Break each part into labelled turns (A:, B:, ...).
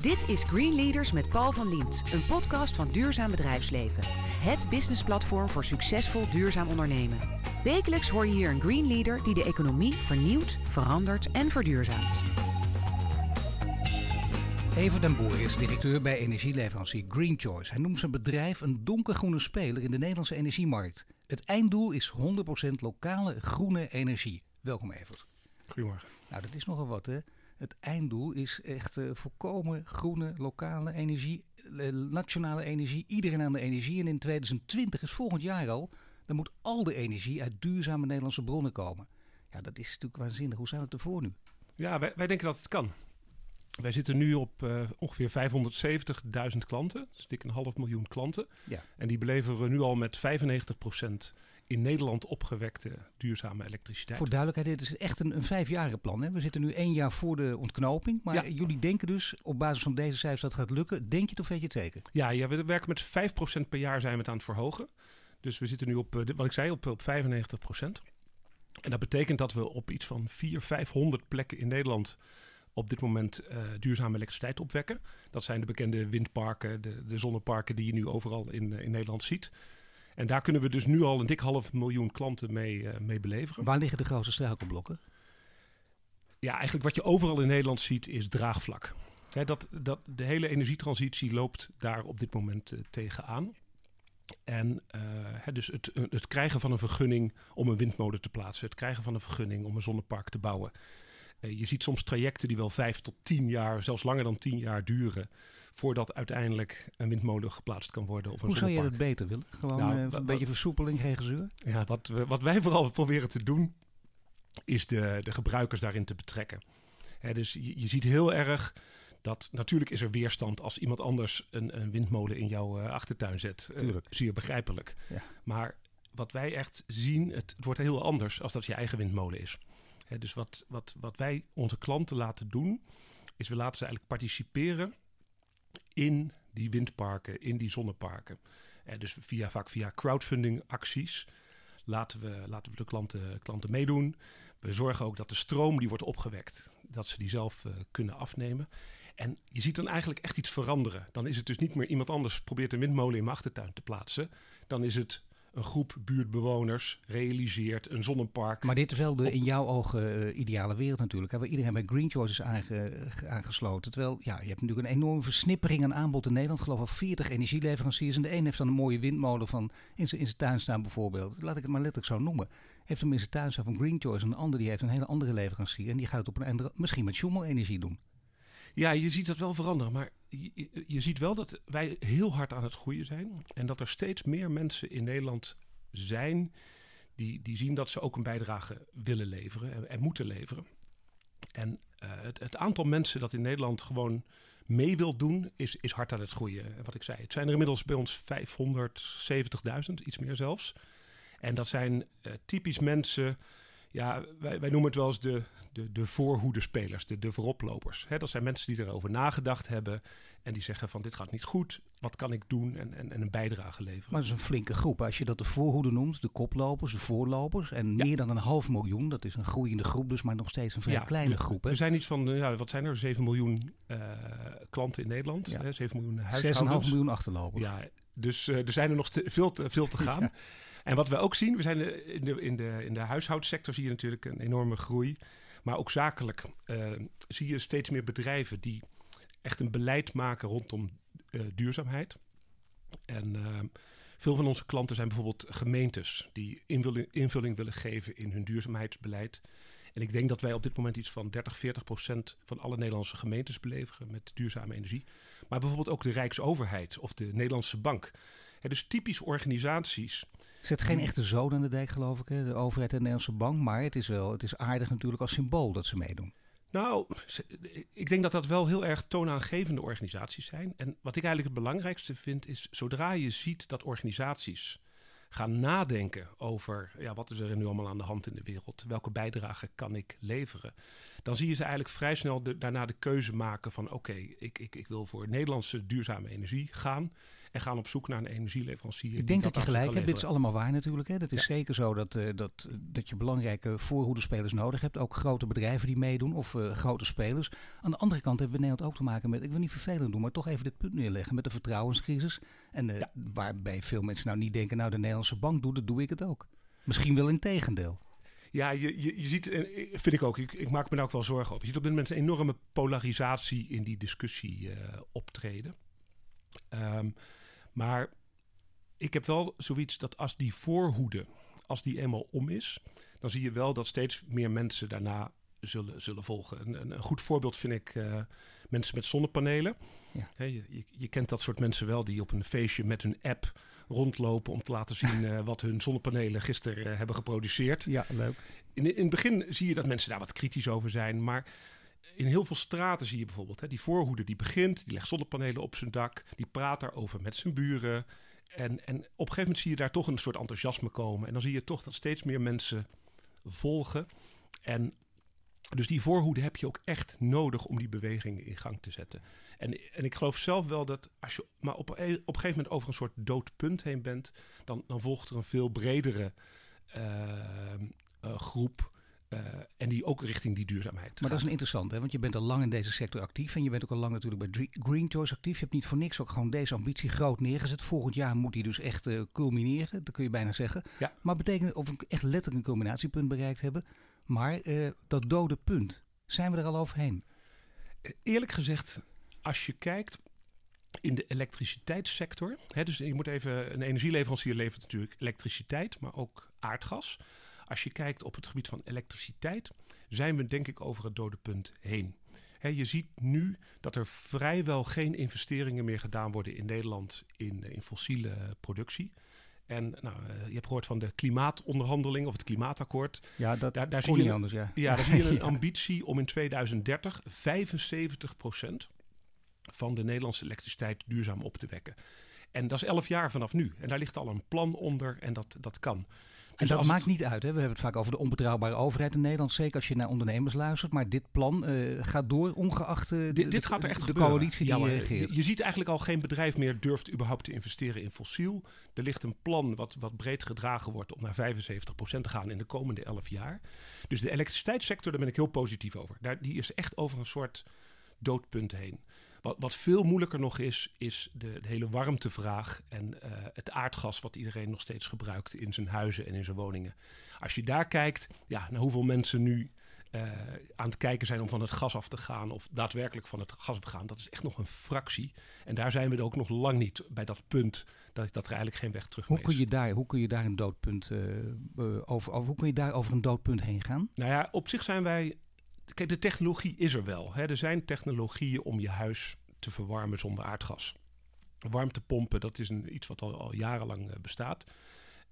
A: Dit is Green Leaders met Paul van Liemt, een podcast van Duurzaam Bedrijfsleven. Het businessplatform voor succesvol duurzaam ondernemen. Wekelijks hoor je hier een Green Leader die de economie vernieuwt, verandert en verduurzaamt.
B: Even den Boer is directeur bij energieleverancier Green Choice. Hij noemt zijn bedrijf een donkergroene speler in de Nederlandse energiemarkt. Het einddoel is 100% lokale groene energie. Welkom Evert.
C: Goedemorgen.
B: Nou, dat is nogal wat hè. Het einddoel is echt uh, volkomen groene, lokale energie, uh, nationale energie, iedereen aan de energie. En in 2020 is volgend jaar al, dan moet al de energie uit duurzame Nederlandse bronnen komen. Ja, dat is natuurlijk waanzinnig. Hoe staat het ervoor nu?
C: Ja, wij, wij denken dat het kan. Wij zitten nu op uh, ongeveer 570.000 klanten, dus dik een half miljoen klanten.
B: Ja.
C: En die beleveren nu al met 95% in Nederland opgewekte duurzame elektriciteit.
B: Voor duidelijkheid, dit is echt een, een vijfjaren plan. Hè? We zitten nu één jaar voor de ontknoping. Maar
C: Ja.
B: jullie denken dus, op basis van deze cijfers, dat gaat lukken. Denk je het of weet je het zeker?
C: Ja, ja, we werken met 5% per jaar zijn we het aan het verhogen. Dus we zitten nu op, eh, wat ik zei, op, op 95%. En dat betekent dat we op iets van 400, 500 plekken in Nederland op dit moment eh, duurzame elektriciteit opwekken. Dat zijn de bekende windparken, de, de zonneparken die je nu overal in, eh, in Nederland ziet. En daar kunnen we dus nu al een dik half miljoen klanten mee, eh, mee beleveren.
B: Waar liggen de grootste struikelblokken?
C: Ja, eigenlijk wat je overal in Nederland ziet is draagvlak. Dat, dat, de hele energietransitie loopt daar op dit moment eh, tegenaan. En eh, dus het, het krijgen van een vergunning om een windmolen te plaatsen, het krijgen van een vergunning om een zonnepark te bouwen. Eh, je ziet soms trajecten die wel vijf tot tien jaar, zelfs langer dan tien jaar duren, voordat uiteindelijk een windmolen geplaatst kan worden. Of een
B: Hoe zou je dat beter willen? Gewoon
C: Nou,
B: eh,
C: wat-
B: een beetje versoepeling, geen gezeur?
C: Ja, wat, we, wat wij vooral proberen te doen, is de, de gebruikers daarin te betrekken. Dus je, je ziet heel erg dat natuurlijk is er weerstand als iemand anders een, een windmolen in jouw eh, achtertuin zet.
B: Tuurlijk.
C: zeer begrijpelijk.
B: Ja.
C: Maar wat wij echt zien, het, het wordt heel anders als dat je eigen windmolen is. Dus wat, wat, wat wij onze klanten laten doen, is we laten ze eigenlijk participeren in die windparken, in die zonneparken. Dus via, vaak via crowdfunding acties laten we, laten we de klanten, klanten meedoen. We zorgen ook dat de stroom die wordt opgewekt, dat ze die zelf eh, kunnen afnemen. En je ziet dan eigenlijk echt iets veranderen. Dan is het dus niet meer iemand anders probeert een windmolen in mijn achtertuin te plaatsen. Dan is het een groep buurtbewoners realiseert een zonnepark.
B: Maar dit is wel de in jouw ogen eh, ideale wereld natuurlijk. Hè, waar iedereen bij Green Choice is aange- aangesloten. Terwijl ja, je hebt natuurlijk een enorme versnippering aan aanbod in Nederland. Ik geloof al 40 energieleveranciers. En de een heeft dan een mooie windmolen van in zijn in zijn tuin staan bijvoorbeeld. Laat ik het maar letterlijk zo noemen. Heeft hem in zijn tuin staan van Green Choice. En een ander die heeft een hele andere leverancier. En die gaat het op een andere, misschien met Schummel-energie doen.
C: Ja, je ziet dat wel veranderen. Maar je, ziet wel dat wij heel hard aan het groeien zijn. En dat er steeds meer mensen in Nederland zijn die, die zien dat ze ook een bijdrage willen leveren en, en moeten leveren. En eh, het, het aantal mensen dat in Nederland gewoon mee wil doen, is, is hard aan het groeien. En Wat ik zei, het zijn er inmiddels bij ons 570.000, iets meer zelfs. En dat zijn eh, typisch mensen, ja, wij, wij noemen het wel eens de, de, de de, de vooroplopers. Dat zijn mensen die erover nagedacht hebben en die zeggen van dit gaat niet goed, wat kan ik doen en, en, en een bijdrage leveren.
B: Maar dat is een flinke groep. Als je dat de voorhoede noemt, de koplopers, de voorlopers. En
C: Ja.
B: meer dan een half miljoen. Dat is een groeiende groep dus, maar nog steeds een vrij kleine groep. Hè?
C: Er zijn iets van, ja, wat zijn er, 7 miljoen eh, klanten in Nederland,
B: Ja.
C: hè, 7 miljoen
B: 6,5
C: huishoudens.
B: miljoen achterlopers.
C: Ja, dus eh, er zijn er nog te- veel, te, veel te gaan. En wat we ook zien, we zijn in de, in, de, in de huishoudsector zie je natuurlijk een enorme groei. Maar ook zakelijk eh, zie je steeds meer bedrijven die echt een beleid maken rondom eh, duurzaamheid. En eh, veel van onze klanten zijn bijvoorbeeld gemeentes die invulling, invulling willen geven in hun duurzaamheidsbeleid. En ik denk dat wij op dit moment iets van 30, 40 procent van alle Nederlandse gemeentes beleveren met duurzame energie. Maar bijvoorbeeld ook de Rijksoverheid of de Nederlandse Bank. Hè, dus typisch organisaties.
B: Zet geen echte zoden aan de dijk, geloof ik, hè? de overheid en de Nederlandse bank. Maar het is wel, het is aardig natuurlijk als symbool dat ze meedoen.
C: Nou, ik denk dat dat wel heel erg toonaangevende organisaties zijn. En wat ik eigenlijk het belangrijkste vind is, zodra je ziet dat organisaties gaan nadenken over ja, wat is er nu allemaal aan de hand in de wereld, welke bijdrage kan ik leveren, dan zie je ze eigenlijk vrij snel de- daarna de keuze maken van oké, ik, ik, ik wil voor Nederlandse duurzame energie gaan en gaan op zoek naar een energieleverancier.
B: Ik denk dat, je gelijk hebt. Dit is allemaal waar natuurlijk. Hè. Dat is zeker zo dat, uh, dat, dat je belangrijke voorhoedespelers nodig hebt. Ook grote bedrijven die meedoen of uh, grote spelers. Aan de andere kant hebben we Nederland ook te maken met, ik wil niet vervelend doen, maar toch even dit punt neerleggen met de vertrouwenscrisis. En uh, ja. waarbij veel mensen nou niet denken, nou de Nederlandse bank doet het, doe ik het ook. Misschien wel in tegendeel.
C: Ja, je, je, je ziet, vind ik ook, ik, ik, maak me daar ook wel zorgen over. Je ziet op dit moment een enorme polarisatie in die discussie uh, optreden. Um, maar ik heb wel zoiets dat als die voorhoede, als die eenmaal om is, dan zie je wel dat steeds meer mensen daarna zullen, zullen volgen. Een, een, goed voorbeeld vind ik uh, mensen met zonnepanelen. Ja. He, je, je, je, kent dat soort mensen wel die op een feestje met hun app rondlopen om te laten zien uh, wat hun zonnepanelen gisteren uh, hebben geproduceerd.
B: Ja, leuk.
C: In, in het begin zie je dat mensen daar wat kritisch over zijn, maar in heel veel straten zie je bijvoorbeeld hè, die voorhoede die begint, die legt zonnepanelen op zijn dak, die praat daarover met zijn buren. En, en op een gegeven moment zie je daar toch een soort enthousiasme komen. En dan zie je toch dat steeds meer mensen volgen. En dus die voorhoede heb je ook echt nodig om die bewegingen in gang te zetten. En, en ik geloof zelf wel dat als je maar op, op een gegeven moment over een soort doodpunt heen bent, dan, dan volgt er een veel bredere uh, uh, groep uh, en die ook richting die duurzaamheid.
B: Maar gaat. dat is een interessant, hè? want je bent al lang in deze sector actief en je bent ook al lang natuurlijk bij Green Choice actief. Je hebt niet voor niks ook gewoon deze ambitie groot neergezet. Volgend jaar moet die dus echt uh, culmineren, dat kun je bijna zeggen.
C: Ja.
B: Maar betekent of we echt letterlijk een culminatiepunt bereikt hebben. Maar uh, dat dode punt, zijn we er al overheen?
C: Eerlijk gezegd, als je kijkt in de elektriciteitssector. Hè, dus je moet even, een energieleverancier levert natuurlijk elektriciteit, maar ook aardgas. Als je kijkt op het gebied van elektriciteit, zijn we denk ik over het dode punt heen. He, je ziet nu dat er vrijwel geen investeringen meer gedaan worden in Nederland in, in fossiele productie. En nou, uh, je hebt gehoord van de klimaatonderhandeling of het klimaatakkoord.
B: Ja, dat daar, daar zie je
C: een,
B: anders, ja.
C: Ja, daar zie je een ambitie om in 2030 75% van de Nederlandse elektriciteit duurzaam op te wekken. En dat is elf jaar vanaf nu. En daar ligt al een plan onder en dat, dat kan.
B: En dus dat maakt niet uit. Hè? We hebben het vaak over de onbetrouwbare overheid in Nederland. Zeker als je naar ondernemers luistert. Maar dit plan uh, gaat door, ongeacht uh, de,
C: dit, gaat er echt
B: de
C: gebeuren.
B: coalitie die
C: ja,
B: regeert.
C: Je, je, ziet eigenlijk al geen bedrijf meer durft überhaupt te investeren in fossiel. Er ligt een plan wat, wat breed gedragen wordt om naar 75% te gaan in de komende 11 jaar. Dus de elektriciteitssector, daar ben ik heel positief over. Daar, die is echt over een soort doodpunt heen. Wat, wat, veel moeilijker nog is, is de, de hele warmtevraag en uh, het aardgas wat iedereen nog steeds gebruikt in zijn huizen en in zijn woningen. Als je daar kijkt, ja, naar hoeveel mensen nu uh, aan het kijken zijn om van het gas af te gaan of daadwerkelijk van het gas af te gaan, dat is echt nog een fractie. En daar zijn we er ook nog lang niet bij dat punt dat, dat er eigenlijk geen weg terug
B: hoe kun je daar, Hoe kun je daar een doodpunt uh, over, over, hoe kun je daar over een doodpunt heen gaan?
C: Nou ja, op zich zijn wij Kijk, de technologie is er wel. Hè. Er zijn technologieën om je huis te verwarmen zonder aardgas. Warmtepompen, dat is een, iets wat al, al jarenlang uh, bestaat.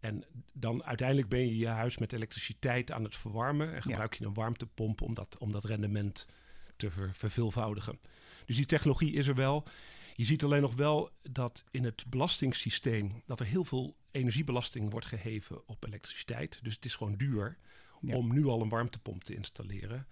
C: En dan uiteindelijk ben je je huis met elektriciteit aan het verwarmen. En gebruik ja. je een warmtepomp om dat, om dat rendement te ver, verveelvoudigen. Dus die technologie is er wel. Je ziet alleen nog wel dat in het belastingssysteem... dat er heel veel energiebelasting wordt geheven op elektriciteit. Dus het is gewoon duur ja. om nu al een warmtepomp te installeren.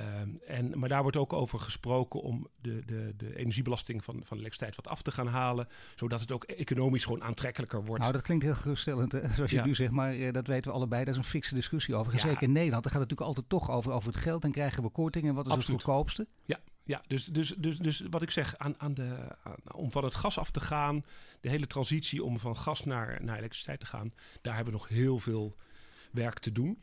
C: Um, en, maar daar wordt ook over gesproken om de, de, de energiebelasting van, van elektriciteit wat af te gaan halen. Zodat het ook economisch gewoon aantrekkelijker wordt.
B: Nou, dat klinkt heel geruststellend, hè? zoals je ja. nu zegt. Maar uh, dat weten we allebei. Dat is een fikse discussie over. Ja. Zeker in Nederland. Dan gaat het natuurlijk altijd toch over, over het geld. En krijgen we korting. En wat is
C: Absoluut.
B: het goedkoopste?
C: Ja, ja, dus, dus, dus, dus wat ik zeg, aan, aan de, aan, om van het gas af te gaan, de hele transitie om van gas naar, naar elektriciteit te gaan, daar hebben we nog heel veel werk te doen.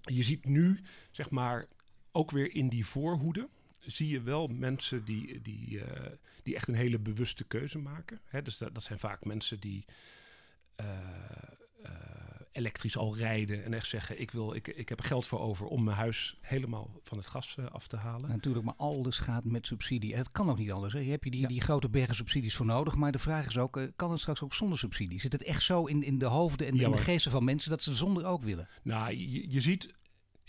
C: Je ziet nu, zeg maar, ook weer in die voorhoede zie je wel mensen die, die, uh, die echt een hele bewuste keuze maken. Hè, dus dat, dat, zijn vaak mensen die uh, uh, elektrisch al rijden en echt zeggen: ik, wil, ik, ik heb er geld voor over om mijn huis helemaal van het gas af te halen.
B: Natuurlijk, maar alles gaat met subsidie. Het kan ook niet anders. Hè. Je hebt je die, ja. die grote bergen subsidies voor nodig. Maar de vraag is ook: kan het straks ook zonder subsidie? Zit het echt zo in, in de hoofden en ja, in de geesten van mensen dat ze zonder ook willen?
C: Nou, je, je ziet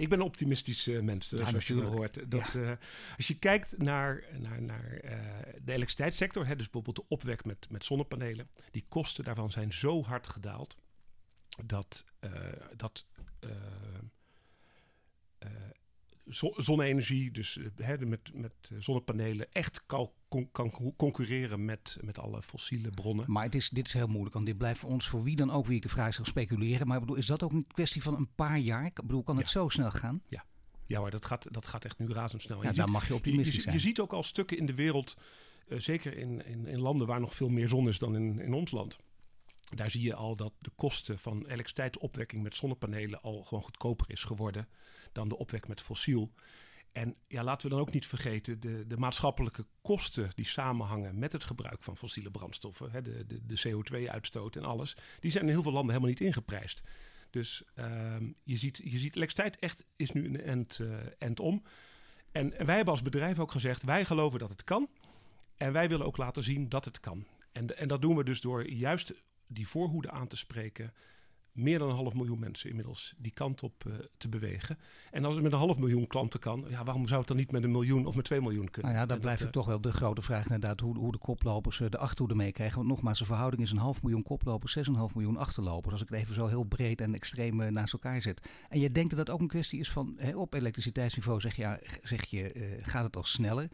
C: ik ben een optimistisch uh, mens, zoals je hoort. Dat, ja. uh, als je kijkt naar, naar, naar uh, de elektriciteitssector, hè, dus bijvoorbeeld de opwek met, met zonnepanelen, die kosten daarvan zijn zo hard gedaald dat, dat zonne-energie, dus met, met zonnepanelen, echt kan, kan concurreren met, met alle fossiele bronnen.
B: Maar het is, dit is heel moeilijk, want dit blijft voor ons, voor wie dan ook, wie ik de vraag zal speculeren. Maar ik bedoel, is dat ook een kwestie van een paar jaar? Ik bedoel, kan het zo snel gaan?
C: Ja. Ja, maar dat gaat, dat gaat echt nu razendsnel.
B: Ja, daar mag je optimistisch
C: je,
B: zijn.
C: Je ziet ook al stukken in de wereld, zeker in, in, in landen waar nog veel meer zon is dan in, in ons land daar zie je al dat de kosten van elektriciteitsopwekking met zonnepanelen al gewoon goedkoper is geworden dan de opwek met fossiel. En ja, laten we dan ook niet vergeten de, de maatschappelijke kosten die samenhangen met het gebruik van fossiele brandstoffen, hè, de, de, de CO2-uitstoot en alles, die zijn in heel veel landen helemaal niet ingeprijsd. Dus uh, je, ziet, je ziet, elektriciteit echt is nu een end, uh, end om. En, en wij hebben als bedrijf ook gezegd, wij geloven dat het kan. En wij willen ook laten zien dat het kan. En, en dat doen we dus door juist die voorhoede aan te spreken. Meer dan een half miljoen mensen inmiddels die kant op uh, te bewegen. En als het met een half miljoen klanten kan, ja, waarom zou het dan niet met een miljoen of met twee miljoen kunnen?
B: Nou ja, dan blijft het toch wel de grote vraag inderdaad hoe, hoe de koplopers uh, de achterhoede meekrijgen. Want nogmaals, de verhouding is een half miljoen koplopers, 6,5 miljoen achterlopers. Als ik het even zo heel breed en extreem naast elkaar zet. En je denkt dat dat ook een kwestie is van, hè, op elektriciteitsniveau zeg je, ja, zeg je gaat het al sneller?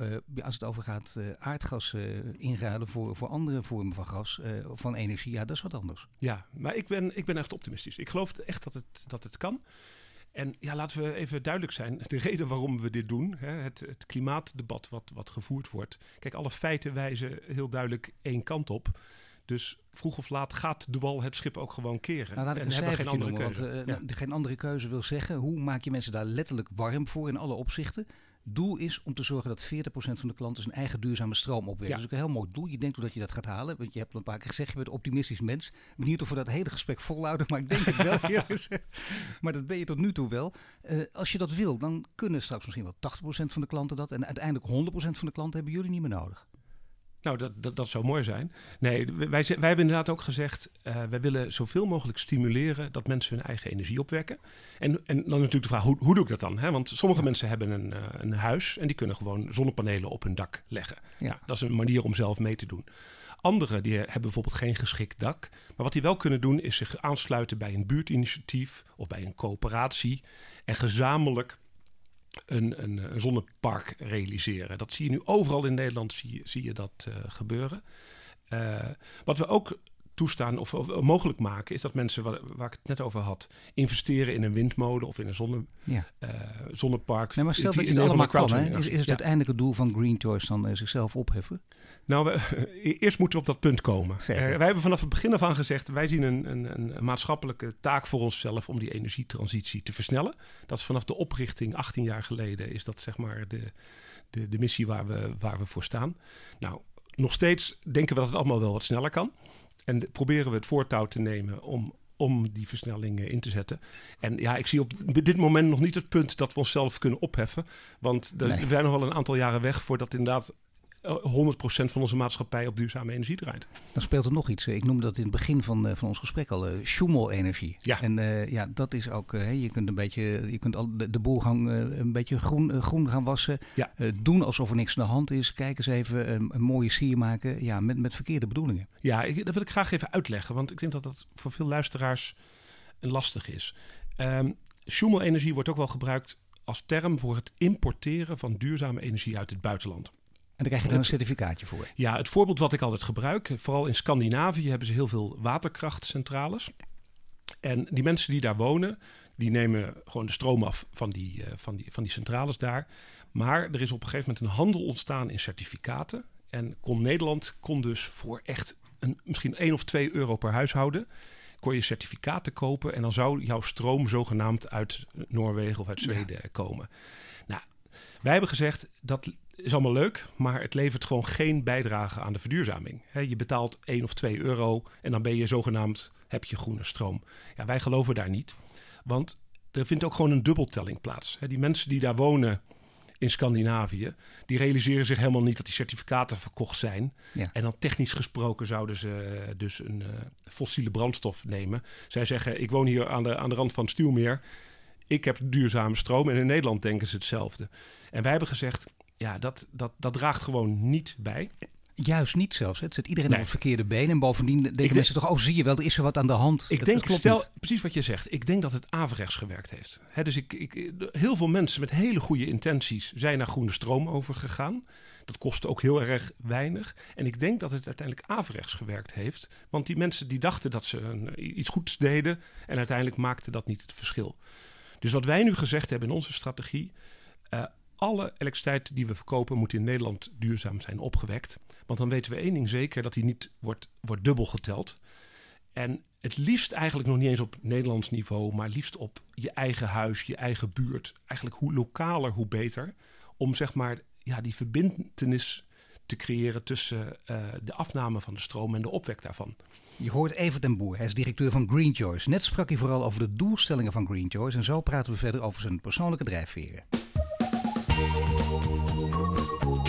B: Uh, als het over gaat uh, aardgas uh, inruilen voor, voor andere vormen van gas, van energie, ja, dat is wat anders.
C: Ja, maar ik ben, ik ben echt optimistisch. Ik geloof echt dat het, dat het kan. En ja, laten we even duidelijk zijn. De reden waarom we dit doen, hè, het, het klimaatdebat wat, wat gevoerd wordt. Kijk, alle feiten wijzen heel duidelijk één kant op. Dus vroeg of laat gaat de wal het schip ook gewoon keren.
B: Nou, laat ik
C: en
B: hebben
C: geen andere
B: noemen,
C: keuze.
B: Want, uh, ja. geen andere keuze wil zeggen, hoe maak je mensen daar letterlijk warm voor in alle opzichten? Doel is om te zorgen dat 40% van de klanten zijn eigen duurzame stroom opwekt. Ja. Dat is ook een heel mooi doel. Je denkt dat je dat gaat halen. Want je hebt al een paar keer gezegd, je bent een optimistisch mens. Benieuwd of we dat hele gesprek volhouden, maar ik denk het wel. maar dat ben je tot nu toe wel. Uh, als je dat wil, dan kunnen straks misschien wel 80% van de klanten dat. En uiteindelijk 100% van de klanten hebben jullie niet meer nodig.
C: Nou, dat, dat, dat zou mooi zijn. Nee, wij, wij hebben inderdaad ook gezegd... Uh, wij willen zoveel mogelijk stimuleren dat mensen hun eigen energie opwekken. En, en dan natuurlijk de vraag, hoe, hoe doe ik dat dan? Hè? Want sommige mensen hebben een, uh, een huis... en die kunnen gewoon zonnepanelen op hun dak leggen. Ja. Nou, dat is een manier om zelf mee te doen. Anderen die hebben bijvoorbeeld geen geschikt dak. Maar wat die wel kunnen doen is zich aansluiten bij een buurtinitiatief... of bij een coöperatie en gezamenlijk een, een, een, zonnepark realiseren. Dat zie je nu overal in Nederland, zie je, zie je dat uh, gebeuren. Uh, wat we ook toestaan of, of, mogelijk maken, is dat mensen, waar, waar, ik het net over had, investeren in een windmolen of in een zonne, ja. uh, zonnepark.
B: Nee, maar stel dat je het allemaal kan, hè? Is, is het ja. uiteindelijk het doel van Green Choice dan zichzelf opheffen?
C: Nou, we, eerst moeten we op dat punt komen. Uh, wij hebben vanaf het begin af aan gezegd, wij zien een, een, een, maatschappelijke taak voor onszelf om die energietransitie te versnellen. Dat is vanaf de oprichting 18 jaar geleden, is dat zeg maar de, de, de missie waar we, waar we voor staan. Nou, nog steeds denken we dat het allemaal wel wat sneller kan. En proberen we het voortouw te nemen om, om die versnellingen in te zetten. En ja, ik zie op dit moment nog niet het punt dat we onszelf kunnen opheffen. Want er, nee. zijn nog wel een aantal jaren weg voordat inderdaad 100% van onze maatschappij op duurzame energie draait.
B: Dan speelt er nog iets. Ik noemde dat in het begin van, uh, van ons gesprek al, uh, Schumel-energie.
C: Ja.
B: En uh, ja, dat is ook, je kunt een beetje, je kunt al de, de boel gaan, een beetje groen, groen gaan wassen.
C: Ja.
B: doen alsof er niks aan de hand is. Kijk eens even, een, een mooie sier maken. Ja, met, met verkeerde bedoelingen.
C: Ja, ik, dat wil ik graag even uitleggen. Want ik denk dat dat voor veel luisteraars lastig is. Um, Schumel-energie wordt ook wel gebruikt als term voor het importeren van duurzame energie uit het buitenland.
B: En daar krijg je dan een certificaatje voor.
C: Ja, het voorbeeld wat ik altijd gebruik, vooral in Scandinavië hebben ze heel veel waterkrachtcentrales. En die mensen die daar wonen, die nemen gewoon de stroom af van die, uh, van die, van die centrales daar. Maar er is op een gegeven moment een handel ontstaan in certificaten. En kon Nederland kon dus voor echt een, misschien 1 of 2 euro per huishouden kon je certificaten kopen en dan zou jouw stroom zogenaamd uit Noorwegen of uit Zweden ja. komen. Nou, wij hebben gezegd dat is allemaal leuk, maar het levert gewoon geen bijdrage aan de verduurzaming. He, je betaalt 1 of 2 euro en dan ben je zogenaamd, heb je groene stroom. Ja, wij geloven daar niet, want er vindt ook gewoon een dubbeltelling plaats. He, die mensen die daar wonen in Scandinavië, die realiseren zich helemaal niet dat die certificaten verkocht zijn.
B: Ja.
C: En dan technisch gesproken zouden ze dus een uh, fossiele brandstof nemen. Zij zeggen, ik woon hier aan de, aan de rand van het Stuwmeer. Ik heb duurzame stroom en in Nederland denken ze hetzelfde. En wij hebben gezegd, ja, dat, dat, dat draagt gewoon niet bij.
B: Juist niet zelfs. Het zet iedereen op het verkeerde been. En bovendien denken mensen toch, oh zie je wel, er is er wat aan de hand.
C: Ik denk, stel, precies wat je zegt. Ik denk dat het averechts gewerkt heeft. dus ik, ik, heel veel mensen met hele goede intenties zijn naar groene stroom overgegaan. Dat kostte ook heel erg weinig. En ik denk dat het uiteindelijk averechts gewerkt heeft. Want die mensen die dachten dat ze een, iets goeds deden. En uiteindelijk maakte dat niet het verschil. Dus wat wij nu gezegd hebben in onze strategie. Uh, alle elektriciteit die we verkopen moet in Nederland duurzaam zijn opgewekt. Want dan weten we één ding zeker, dat die niet wordt, wordt dubbel geteld. En het liefst eigenlijk nog niet eens op Nederlands niveau, maar liefst op je eigen huis, je eigen buurt. Eigenlijk hoe lokaler, hoe beter. Om zeg maar ja, die verbindenis te creëren tussen uh, de afname van de stroom en de opwek daarvan.
B: Je hoort Evert den Boer, hij is directeur van Green Choice. Net sprak hij vooral over de doelstellingen van Green Choice en zo praten we verder over zijn persoonlijke drijfveren. Bij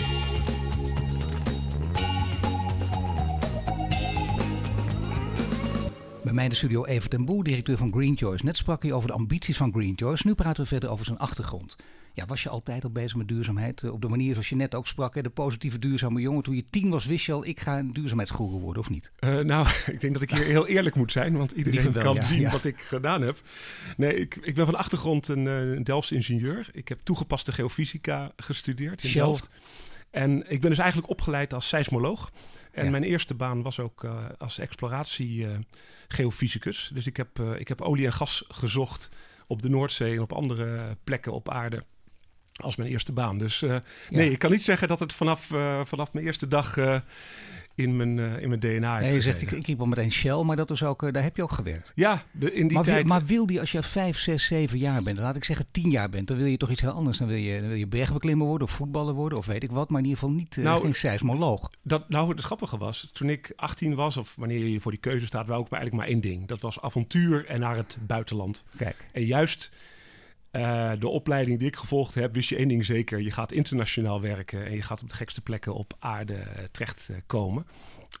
B: mij in de studio Evert den Boer, directeur van Green Choice. Net sprak hij over de ambities van Green Choice. Nu praten we verder over zijn achtergrond. Ja, was je altijd al bezig met duurzaamheid? Eh, op de manier zoals je net ook sprak, de positieve duurzame jongen. Toen je tien was, wist je al, ik ga een duurzaamheidsgoeroe worden, of niet?
C: Uh, nou, ik denk dat ik hier heel eerlijk moet zijn, want iedereen kan zien wat ik gedaan heb. Nee, ik, ik ben van achtergrond een, uh, een Delfts ingenieur. Ik heb toegepaste geofysica gestudeerd in Delft. En ik ben dus eigenlijk opgeleid als seismoloog. En mijn eerste baan was ook als exploratie geofysicus. Dus ik heb, ik heb olie en gas gezocht op de Noordzee en op andere plekken op aarde als mijn eerste baan. Dus uh, nee, ik kan niet zeggen dat het vanaf, uh, vanaf mijn eerste dag uh, in, mijn, in mijn DNA is.
B: Nee, je zegt, ik, ik riep al meteen Shell, maar dat is ook, daar heb je ook gewerkt.
C: Ja, de, in die
B: maar
C: tijd.
B: Wil, maar wil die als je vijf, zes, zeven jaar bent, laat ik zeggen tien jaar bent, dan wil je toch iets heel anders. Dan wil je, dan wil je bergbeklimmer worden of voetballer worden of weet ik wat, maar in ieder geval niet nou, geen seismoloog.
C: Dat, nou, het grappige was, toen ik 18 was, of wanneer je voor die keuze staat, wou ik maar eigenlijk maar één ding. Dat was avontuur en naar het buitenland.
B: Kijk.
C: En juist uh, de opleiding die ik gevolgd heb, wist je één ding zeker. Je gaat internationaal werken en je gaat op de gekste plekken op aarde uh, terechtkomen.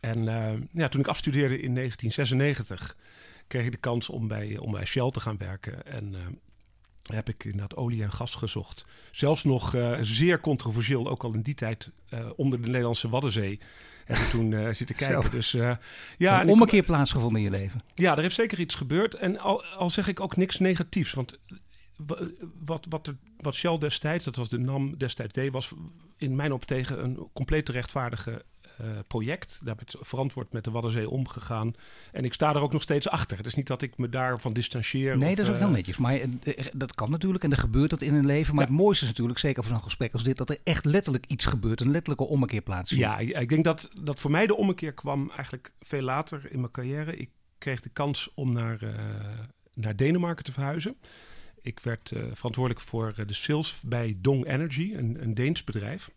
C: En uh, ja, toen ik afstudeerde in 1996, kreeg ik de kans om bij, om bij Shell te gaan werken. En heb ik inderdaad olie en gas gezocht. Zelfs nog zeer controversieel, ook al in die tijd onder de Nederlandse Waddenzee. Heb ik toen zitten kijken. Dus,
B: ja, een ommekeer plaatsgevonden in je leven.
C: Ja, er heeft zeker iets gebeurd. En al, al zeg ik ook niks negatiefs. Want wat, wat, er, wat Shell destijds, dat was de NAM destijds deed, was in mijn op tegen een compleet rechtvaardige uh, project. Daar werd verantwoord met de Waddenzee omgegaan. En ik sta er ook nog steeds achter. Het is niet dat ik me daarvan distancieer.
B: Nee,
C: of,
B: dat is ook heel netjes. Maar uh, dat kan natuurlijk en er gebeurt dat in een leven. Maar ja. het mooiste is natuurlijk, zeker voor zo'n gesprek als dit, dat er echt letterlijk iets gebeurt. Een letterlijke ommekeer plaatsvindt.
C: Ja, ik denk dat, dat voor mij de ommekeer kwam eigenlijk veel later in mijn carrière. Ik kreeg de kans om naar, uh, naar Denemarken te verhuizen. Ik werd uh, verantwoordelijk voor uh, de sales bij Dong Energy, een, een Deens bedrijf.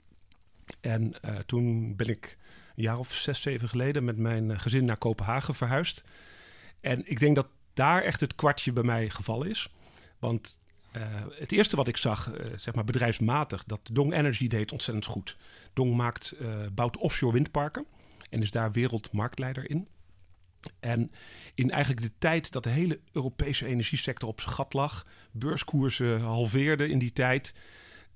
C: En uh, toen ben ik een jaar of zes, zeven geleden met mijn gezin naar Kopenhagen verhuisd. En ik denk dat daar echt het kwartje bij mij gevallen is. Want het eerste wat ik zag, zeg maar bedrijfsmatig, dat Dong Energy deed ontzettend goed. Dong maakt, bouwt offshore windparken en is daar wereldmarktleider in. En in eigenlijk de tijd dat de hele Europese energiesector op zijn gat lag, beurskoersen halveerden in die tijd,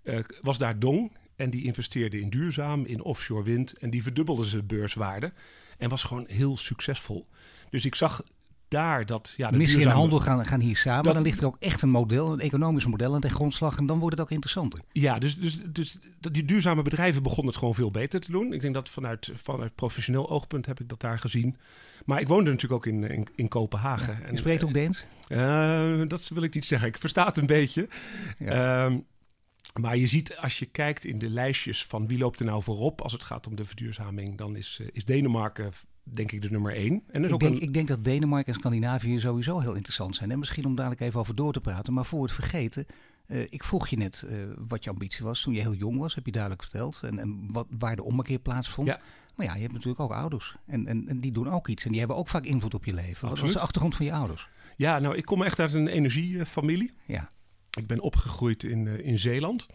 C: uh, was daar Dong. En die investeerde in duurzaam, in offshore wind. En die verdubbelde zijn beurswaarde. En was gewoon heel succesvol. Dus ik zag daar dat... Ja, de
B: Missie
C: duurzame...
B: en handel gaan, gaan hier samen. Dat, dan ligt er ook echt een model, een economisch model aan de grondslag. En dan wordt het ook interessanter.
C: Ja, dus, dus, dus die duurzame bedrijven begonnen het gewoon veel beter te doen. Ik denk dat vanuit, vanuit professioneel oogpunt heb ik dat daar gezien. Maar ik woonde natuurlijk ook in, in, in Kopenhagen.
B: Ja, je spreekt ook Deens?
C: Uh, dat wil ik niet zeggen. Ik versta het een beetje. Ja. Uh, maar je ziet als je kijkt in de lijstjes van wie loopt er nou voorop als het gaat om de verduurzaming, dan is, uh, is Denemarken denk ik de nummer één.
B: En ik, denk, een... ik denk dat Denemarken en Scandinavië sowieso heel interessant zijn. En misschien om dadelijk even over door te praten. Maar voor het vergeten, uh, ik vroeg je net uh, wat je ambitie was toen je heel jong was, heb je duidelijk verteld. En, en wat, waar de ommekeer plaatsvond.
C: Ja.
B: Maar ja, je hebt natuurlijk ook ouders. En, en, en, die doen ook iets. En die hebben ook vaak invloed op je leven. Absoluut. Wat was de achtergrond van je ouders?
C: Ja, nou, ik kom echt uit een energiefamilie.
B: Ja.
C: Ik ben opgegroeid in, uh, in Zeeland.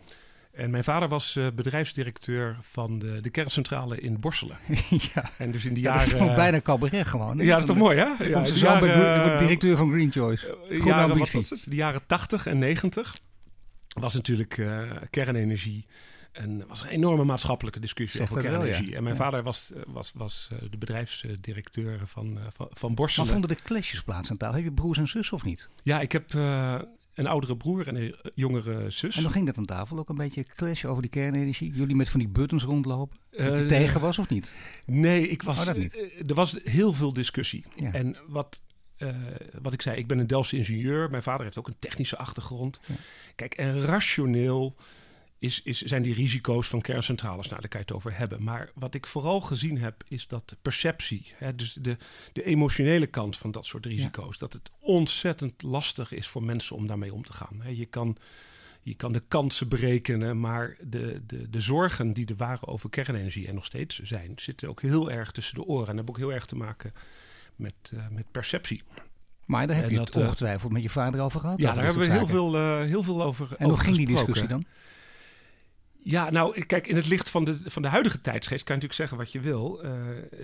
C: En mijn vader was uh, bedrijfsdirecteur van de, de kerncentrale in Borselen.
B: ja.
C: En dus in de
B: ja,
C: jaren...
B: dat is toch bijna cabaret gewoon. Hè?
C: Ja, dat is toch mooi, hè?
B: Ja, komt ze zo bij directeur van Green Choice.
C: Uh, jaren, wat was het? De jaren 80 en 90 was natuurlijk uh, kernenergie En was een enorme maatschappelijke discussie over
B: dat wel,
C: kernenergie.
B: ja.
C: En mijn
B: Ja.
C: vader was, eh, was, was eh, de bedrijfsdirecteur van, eh, van, van
B: Maar
C: Borselen.
B: vonden de clashes plaats aan tafel? Heb je broers en zussen of niet?
C: Ja, ik heb eh, een oudere broer en een jongere zus.
B: En dan ging dat aan tafel ook een beetje clash over die kernenergie? Jullie met van die buttons rondlopen? Dat je
C: Eh,
B: tegen was of niet?
C: Nee, ik was,
B: Oh, dat niet.
C: eh, er was heel veel discussie.
B: Ja.
C: En wat, eh, wat ik zei, ik ben een Delftse ingenieur. Mijn vader heeft ook een technische achtergrond.
B: Ja.
C: Kijk, en rationeel is, is, zijn die risico's van kerncentrales. Nou, daar kan je het over hebben. Maar wat ik vooral gezien heb, is dat de perceptie, hè, dus de, de emotionele kant van dat soort risico's, dat het ontzettend lastig is voor mensen om daarmee om te gaan. Hè, je kan. Je kan de kansen berekenen, maar de, de, de zorgen die er waren over kernenergie en nog steeds zijn, zitten ook heel erg tussen de oren. En hebben ook heel erg te maken met, eh, met perceptie.
B: Maar daar heb
C: En
B: je
C: dat,
B: het
C: eh,
B: ongetwijfeld met je vader over gehad.
C: Ja, daar hebben we heel veel, eh, heel veel over.
B: En hoe ging die discussie dan?
C: Ja, nou, kijk, in het licht van de, van de huidige tijdsgeest kan je natuurlijk zeggen wat je wil. Eh,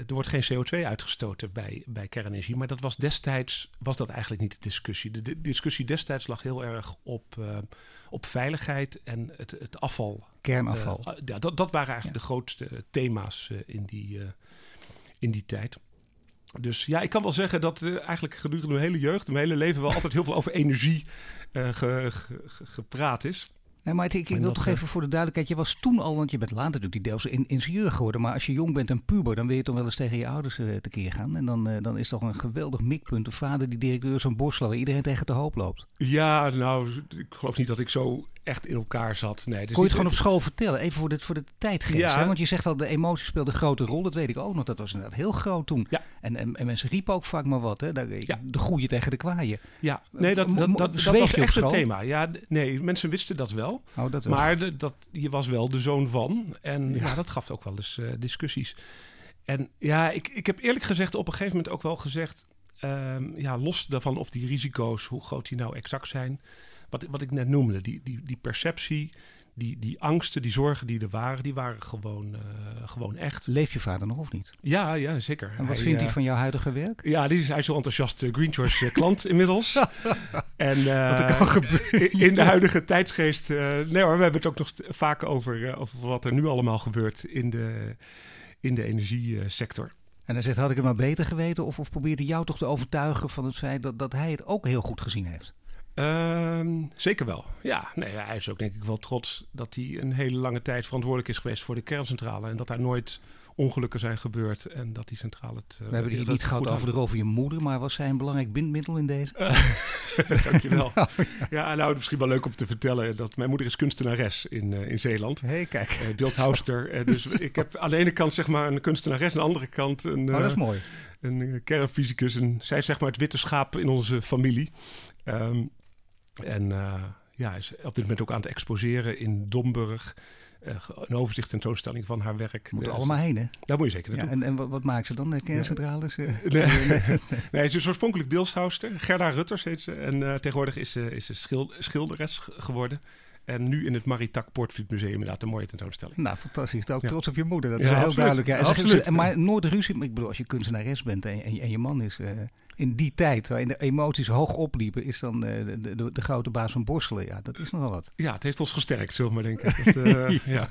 C: er wordt geen CO2 uitgestoten bij, bij kernenergie. Maar dat was destijds was dat eigenlijk niet de discussie. De, de discussie destijds lag heel erg op, eh, op veiligheid en het, het afval.
B: Kernafval.
C: Eh, ja, dat, dat waren eigenlijk de grootste thema's in, die, in die tijd. Dus ja, ik kan wel zeggen dat eigenlijk gedurende mijn hele jeugd, mijn hele leven wel altijd heel veel over energie ge- ge- gepraat is.
B: Nee, maar ik, wil toch
C: eh,
B: even voor de duidelijkheid. Je was toen al, want je bent later natuurlijk die Delftse in, ingenieur geworden. Maar als je jong bent en puber, dan wil je toch wel eens tegen je ouders eh, tekeer gaan. En dan, eh, dan is toch een geweldig mikpunt. De vader die directeur is van Borselo, waar iedereen tegen de hoop loopt.
C: Ja, nou, ik geloof niet dat ik zo echt in elkaar zat. Nee, het is
B: Kon je het gewoon op school vertellen? Even voor de, voor de tijdgeest.
C: Ja.
B: Hè? Want je zegt al, de emotie speelde een grote rol. Dat weet ik ook nog. Dat was inderdaad heel groot toen.
C: Ja.
B: En, en, en mensen riepen ook vaak maar wat. Hè? Daar,
C: Ja.
B: De goeie tegen de kwaaien.
C: Ja, nee, dat, dat, dat, was echt een thema. Ja, nee, mensen wisten dat wel.
B: Oh, dat
C: Maar de- dat, je was wel de zoon van. En
B: Ja.
C: ja. dat gaf ook wel eens eh, discussies. En ja, ik, ik heb eerlijk gezegd op een gegeven moment ook wel gezegd... ehm, ja, los daarvan of die risico's, hoe groot die nou exact zijn... Wat, wat ik net noemde, die, die, die perceptie, die, die angsten, die zorgen die er waren... die waren gewoon, eh, gewoon echt.
B: Leeft je vader nog of niet?
C: Ja, ja, zeker.
B: En wat
C: Hij,
B: vindt
C: eh,
B: hij van jouw huidige werk?
C: Ja, die is, hij is zo enthousiast uh, Green Choice eh, klant inmiddels. en eh,
B: Wat er kan gebeuren.
C: in, de huidige tijdsgeest... eh, nee hoor, we hebben het ook nog vaak over, eh, over wat er nu allemaal gebeurt in de, in de energiesector.
B: En hij zegt, had ik het maar beter geweten? Of, of probeerde jou toch te overtuigen van het feit dat, dat hij het ook heel goed gezien heeft?
C: Ehm, zeker wel. Ja, nee, hij is ook denk ik wel trots dat hij een hele lange tijd verantwoordelijk is geweest voor de kerncentrale. En dat daar nooit ongelukken zijn gebeurd. En dat die centrale het. eh,
B: We hebben het niet gehad over de rol van je moeder, maar was zij een belangrijk bindmiddel in deze?
C: houdt. Dankjewel. Ja, nou, misschien wel leuk om te vertellen dat mijn moeder is kunstenares in, eh, in Zeeland.
B: Hé, hey, kijk.
C: Beeldhouster. Eh, dus ik heb aan de ene kant zeg maar een kunstenares, aan de andere kant een,
B: Oh, dat is mooi.
C: een kernfysicus. En zij is zeg maar het witte schaap in onze familie. Ehm, en eh, ja, is op dit moment ook aan het exposeren in Domburg. Eh, een overzicht tentoonstelling van haar werk.
B: Moet er
C: Eh,
B: allemaal heen, hè?
C: Daar moet je zeker
B: Ja,
C: naartoe.
B: en en wat, maakt ze dan, de kerncentrales?
C: Nee, nee, ze is oorspronkelijk beeldhouster. Gerda Rutters heet ze. En tegenwoordig is ze, is ze schil- schilderes ge- geworden. En nu in het Maritak Portfried Museum inderdaad een mooie tentoonstelling.
B: Nou, fantastisch. Ook
C: Ja.
B: trots op je moeder. Dat is
C: Ja,
B: heel
C: absoluut.
B: duidelijk. Ja. En
C: Absoluut.
B: ze- maar nooit ruzie. Ik bedoel, als je kunstenares bent en, en, je- en je man is... eh, in die tijd, waarin de emoties hoog opliepen... is dan eh, de, de, de grote baas van Borselen. Ja, dat is nogal wat.
C: Ja, het heeft ons gesterkt, zullen we maar denken. Dat, eh, ja.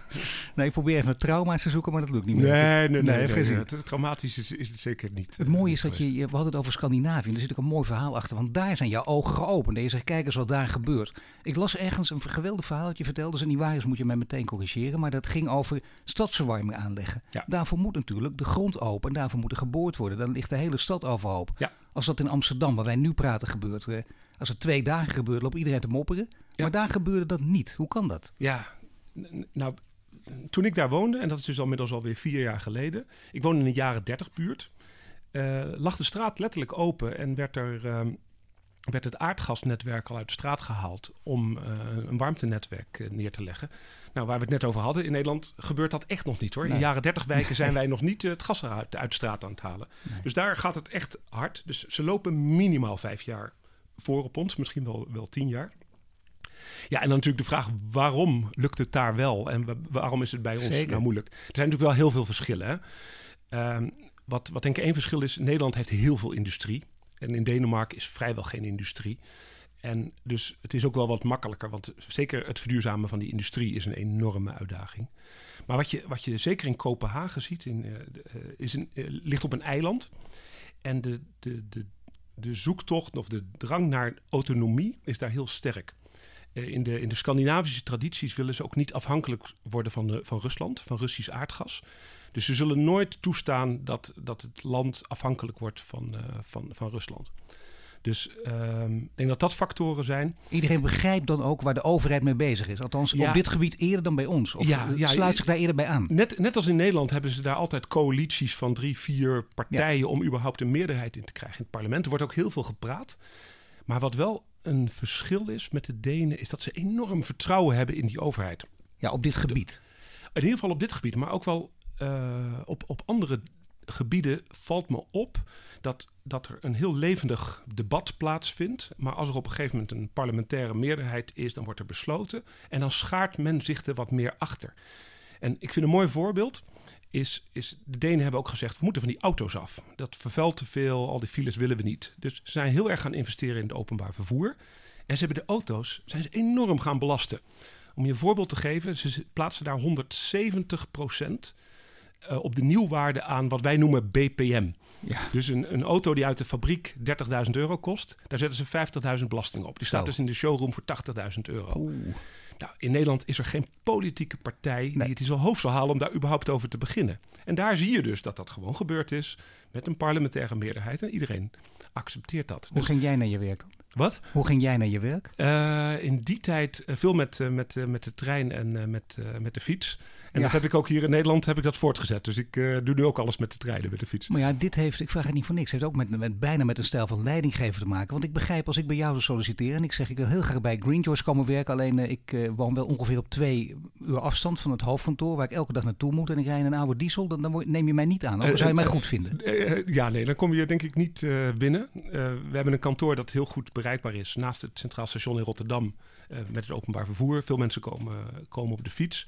B: Nee, ik probeer even trauma's te zoeken, maar dat lukt niet meer.
C: nee, nee.
B: Nee.
C: Het- Traumatisch is, is het zeker niet.
B: Het mooie is dat je, je- we hadden het over Scandinavië. En er zit ook een mooi verhaal achter. Want daar zijn jouw ogen geopend. En je zegt, kijk eens wat daar gebeurt. Ik las ergens een geweldig verhaal dat je vertelde. Als het niet waar is, moet je mij meteen corrigeren. Maar dat ging over stadsverwarming aanleggen.
C: Ja.
B: Daarvoor moet natuurlijk de grond open. En daarvoor moet er geboord worden. Dan ligt de hele stad overhoop.
C: Ja.
B: Als dat in Amsterdam, waar wij nu praten, gebeurt. eh, Als het twee dagen gebeurt, loopt iedereen te mopperen.
C: Ja.
B: Maar daar gebeurde dat niet. Hoe kan dat?
C: Ja, nou, toen ik daar woonde, en dat is dus al inmiddels alweer vier jaar geleden. Ik woonde in een jaren dertig buurt. eh, lag de straat letterlijk open en werd er... ehm, werd het aardgasnetwerk al uit de straat gehaald om eh, een warmtenetwerk eh, neer te leggen. Nou, waar we het net over hadden, in Nederland gebeurt dat echt nog niet hoor. In de jaren 30 wijken zijn wij nog niet eh, het gas eruit uit de straat aan het halen.
B: Nee.
C: Dus daar gaat het echt hard. Dus ze lopen minimaal vijf jaar voor op ons, misschien wel, wel tien jaar. Ja, en dan natuurlijk de vraag, waarom lukt het daar wel en wa- waarom is het bij ons
B: Zeker.
C: nou moeilijk? Er zijn natuurlijk wel heel veel verschillen. Hè? Ehm, wat, wat denk ik één verschil is, Nederland heeft heel veel industrie. En in Denemarken is vrijwel geen industrie. En dus het is ook wel wat makkelijker, want zeker het verduurzamen van die industrie is een enorme uitdaging. Maar wat je, wat je zeker in Kopenhagen ziet, in, uh, is een, uh, ligt op een eiland. En de, de, de, de zoektocht of de drang naar autonomie is daar heel sterk. in, de, in de Scandinavische tradities willen ze ook niet afhankelijk worden van, de, van Rusland, van Russisch aardgas. Dus ze zullen nooit toestaan dat, dat het land afhankelijk wordt van, van, van Rusland. Dus um, ik denk dat dat factoren zijn.
B: Iedereen begrijpt dan ook waar de overheid mee bezig is. Althans, op dit gebied eerder dan bij ons. Of ja, ja, sluit zich daar eerder bij aan.
C: Net, net als in Nederland hebben ze daar altijd coalities van drie, vier partijen... om überhaupt een meerderheid in te krijgen in het parlement. Er wordt ook heel veel gepraat. Maar wat wel een verschil is met de Denen... is dat ze enorm vertrouwen hebben in die overheid.
B: Ja, op dit gebied.
C: In ieder geval op dit gebied, maar ook wel uh, op, op andere gebieden valt me op dat, dat er een heel levendig debat plaatsvindt. Maar als er op een gegeven moment een parlementaire meerderheid is, dan wordt er besloten. En dan schaart men zich er wat meer achter. En ik vind een mooi voorbeeld. Is, is, de Denen hebben ook gezegd, we moeten van die auto's af. Dat vervuilt te veel, al die files willen we niet. Dus ze zijn heel erg gaan investeren in het openbaar vervoer. En ze hebben de auto's zijn ze enorm gaan belasten. Om je een voorbeeld te geven, ze plaatsen daar 170 procent uh, op de nieuwwaarde aan wat wij noemen BPM. Ja. Dus een, een auto die uit de fabriek 30.000 euro kost, daar zetten ze 50.000 belasting op. Die staat dus in de showroom voor 80.000 euro. Oeh. Nou, in Nederland is er geen politieke partij die het in zijn hoofd zal halen om daar überhaupt over te beginnen. En daar zie je dus dat dat gewoon gebeurd is met een parlementaire meerderheid en iedereen accepteert dat.
B: Hoe dus, ging jij naar je werk dan?
C: Wat?
B: Hoe ging jij naar je werk?
C: Uh, in die tijd uh, veel met, uh, met, met de trein en met, met de fiets. En dat heb ik ook hier in Nederland heb ik dat voortgezet. Dus ik doe nu ook alles met de treinen, met de fiets.
B: Maar ja, dit heeft, ik vraag het niet voor niks, heeft ook met, met, bijna met een stijl van leidinggeven te maken. Want ik begrijp als ik bij jou zou solliciteren en ik zeg ik wil heel graag bij Greenjoys komen werken. Alleen ik woon wel ongeveer op twee uur afstand van het hoofdkantoor waar ik elke dag naartoe moet. En ik rij in een oude diesel, dan, dan neem je mij niet aan. Of zou je mij goed vinden?
C: ja, nee, dan kom je denk ik niet binnen. we hebben een kantoor dat heel goed bereikbaar is naast het Centraal Station in Rotterdam met het openbaar vervoer. Veel mensen komen, komen op de fiets.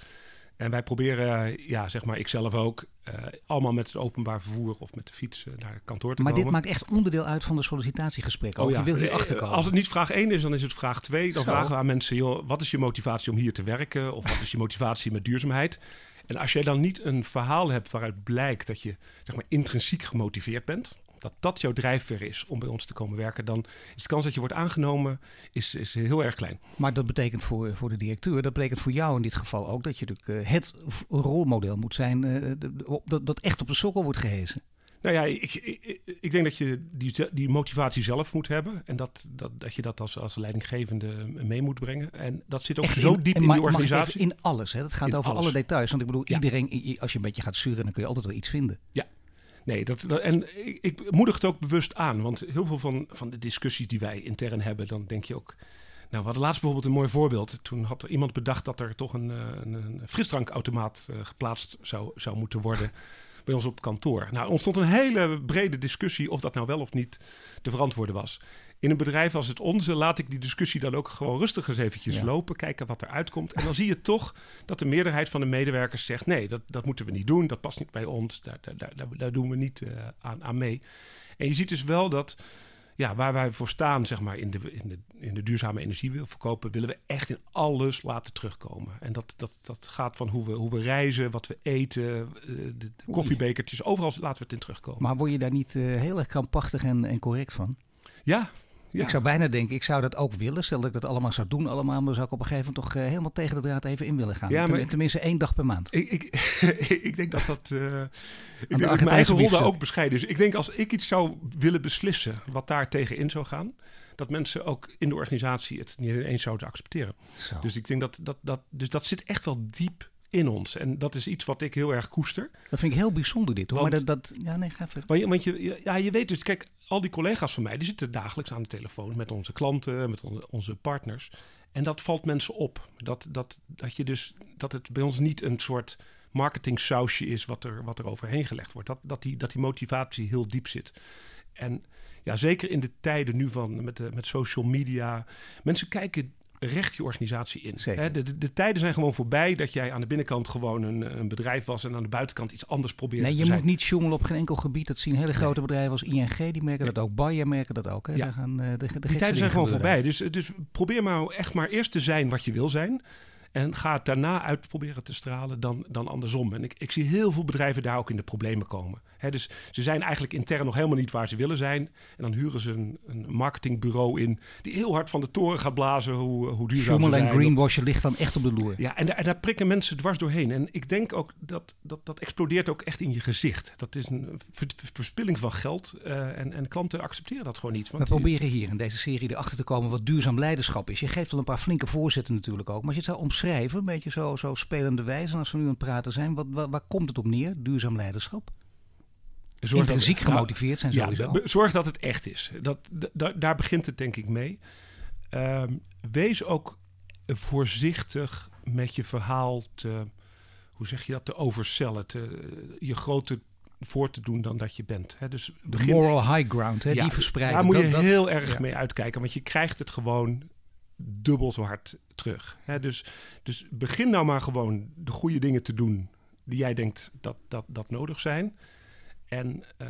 C: En wij proberen, ja, zeg maar, ikzelf ook, uh, allemaal met het openbaar vervoer of met de fiets uh, naar kantoor te
B: maar
C: komen.
B: Maar dit maakt echt onderdeel uit van de sollicitatiegesprek. Oh, ja. Je wil hier achterkomen.
C: Als het niet vraag 1 is, dan is het vraag 2. Dan Zo. vragen we aan mensen, joh, wat is je motivatie om hier te werken? Of wat is je motivatie met duurzaamheid? En als jij dan niet een verhaal hebt waaruit blijkt dat je, zeg maar, intrinsiek gemotiveerd bent dat dat jouw drijfveer is om bij ons te komen werken, dan is de kans dat je wordt aangenomen is, is heel erg klein.
B: Maar dat betekent voor, voor de directeur, dat betekent voor jou in dit geval ook dat je natuurlijk het rolmodel moet zijn uh, dat, dat echt op de sokkel wordt gehezen.
C: Nou ja, ik, ik, ik, denk dat je die, die motivatie zelf moet hebben. En dat, dat, dat je dat als, als leidinggevende mee moet brengen. En dat zit ook
B: Echt
C: zo diep in, in de organisatie.
B: in alles, hè? Dat gaat
C: in
B: over
C: alles.
B: alle details. Want ik bedoel, ja. iedereen, als je een beetje gaat sturen, dan kun je altijd wel iets vinden.
C: Ja, Nee, dat, en ik, ik, moedig het ook bewust aan. Want heel veel van, van de discussies die wij intern hebben, dan denk je ook. Nou, we hadden laatst bijvoorbeeld een mooi voorbeeld. Toen had er iemand bedacht dat er toch een, een, een frisdrankautomaat uh, geplaatst zou, zou moeten worden bij ons op kantoor. Nou, er ontstond een hele brede discussie of dat nou wel of niet te verantwoorden was. In een bedrijf als het onze laat ik die discussie dan ook gewoon rustig eens eventjes ja. lopen, kijken wat er uitkomt. En dan zie je toch dat de meerderheid van de medewerkers zegt: nee, dat, dat moeten we niet doen, dat past niet bij ons, daar, daar, daar, daar doen we niet uh, aan, aan mee. En je ziet dus wel dat ja, waar wij voor staan, zeg maar, in de, in de, in de duurzame energie wil verkopen, willen we echt in alles laten terugkomen. En dat, dat, dat gaat van hoe we, hoe we reizen, wat we eten, de, de koffiebekertjes, overal laten we het in terugkomen.
B: Maar word je daar niet uh, heel erg krampachtig en, en correct van?
C: Ja,
B: ja. Ik zou bijna denken, ik zou dat ook willen. Stel dat ik dat allemaal zou doen, allemaal, dan zou ik op een gegeven moment toch uh, helemaal tegen de draad even in willen gaan. Ja, maar Tenminste één dag per maand.
C: Ik, ik, ik denk dat dat. Uh, ik denk dat mijn eigen rol daar ook bescheiden is. Ik denk als ik iets zou willen beslissen wat daar tegenin zou gaan, dat mensen ook in de organisatie het niet eens zouden accepteren. Zo. Dus ik denk dat dat, dat, dus dat zit echt wel diep in ons. En dat is iets wat ik heel erg koester.
B: Dat vind ik heel bijzonder dit hoor. Want, maar dat, dat, ja, nee, ga verder.
C: Want je, want je, ja, je weet dus, kijk, al die collega's van mij, die zitten dagelijks aan de telefoon met onze klanten, met onze, partners. En dat valt mensen op. Dat, dat, dat, je dus, dat het bij ons niet een soort marketing sausje is wat er, wat er overheen gelegd wordt. Dat, dat, die, dat die motivatie heel diep zit. En ja, zeker in de tijden nu van met, met social media. Mensen kijken recht je organisatie in. De, de, de tijden zijn gewoon voorbij dat jij aan de binnenkant gewoon een, een bedrijf was en aan de buitenkant iets anders probeerde
B: Nee, je
C: te zijn.
B: moet niet jongelen op geen enkel gebied. Dat zien hele grote bedrijven als ING, die merken dat ook. Bayer merken dat ook. Hè.
C: Ja.
B: Daar gaan, eh, de, de
C: Die tijden zijn gewoon voorbij. Dus, dus probeer maar echt maar eerst te zijn wat je wil zijn. En ga het daarna uit proberen te stralen dan, dan andersom. En ik, ik zie heel veel bedrijven daar ook in de problemen komen. Dus ze zijn eigenlijk intern nog helemaal niet waar ze willen zijn. En dan huren ze een, een marketingbureau in... die heel hard van de toren gaat blazen hoe, hoe duurzaam ze
B: Sjoemelen en
C: zijn.
B: greenwashen ligt dan echt op de loer.
C: Ja, en daar, en daar prikken mensen dwars doorheen. En ik denk ook dat dat, dat explodeert ook echt in je gezicht. Dat is een ver- ver- verspilling van geld. eh, en, en klanten accepteren dat gewoon niet.
B: We
C: Want die-
B: proberen hier in deze serie erachter te komen wat duurzaam leiderschap is. Je geeft wel een paar flinke voorzetten natuurlijk ook. Maar als je het zou omschrijven, een beetje zo, zo spelende wijze, als we nu aan het praten zijn, wat, waar, waar komt het op neer, duurzaam leiderschap?
C: zorg dat-
B: Intrinsiek
C: nou,
B: gemotiveerd zijn
C: Ja,
B: sowieso.
C: be- zorg dat het echt is. Dat, da- da- daar begint het denk ik mee. Ehm, wees ook voorzichtig met je verhaal te, hoe zeg je dat, te overcellen. Te, je groter voor te doen dan dat je bent. Dus
B: de
C: begin-
B: moral high ground, hè,
C: Ja,
B: die verspreiden.
C: Daar moet je
B: Dat- dat-
C: heel erg
B: ja.
C: mee uitkijken, want je krijgt het gewoon dubbel zo hard terug. Hè? Dus, dus begin nou maar gewoon de goede dingen te doen die jij denkt dat, dat, dat nodig zijn. En eh,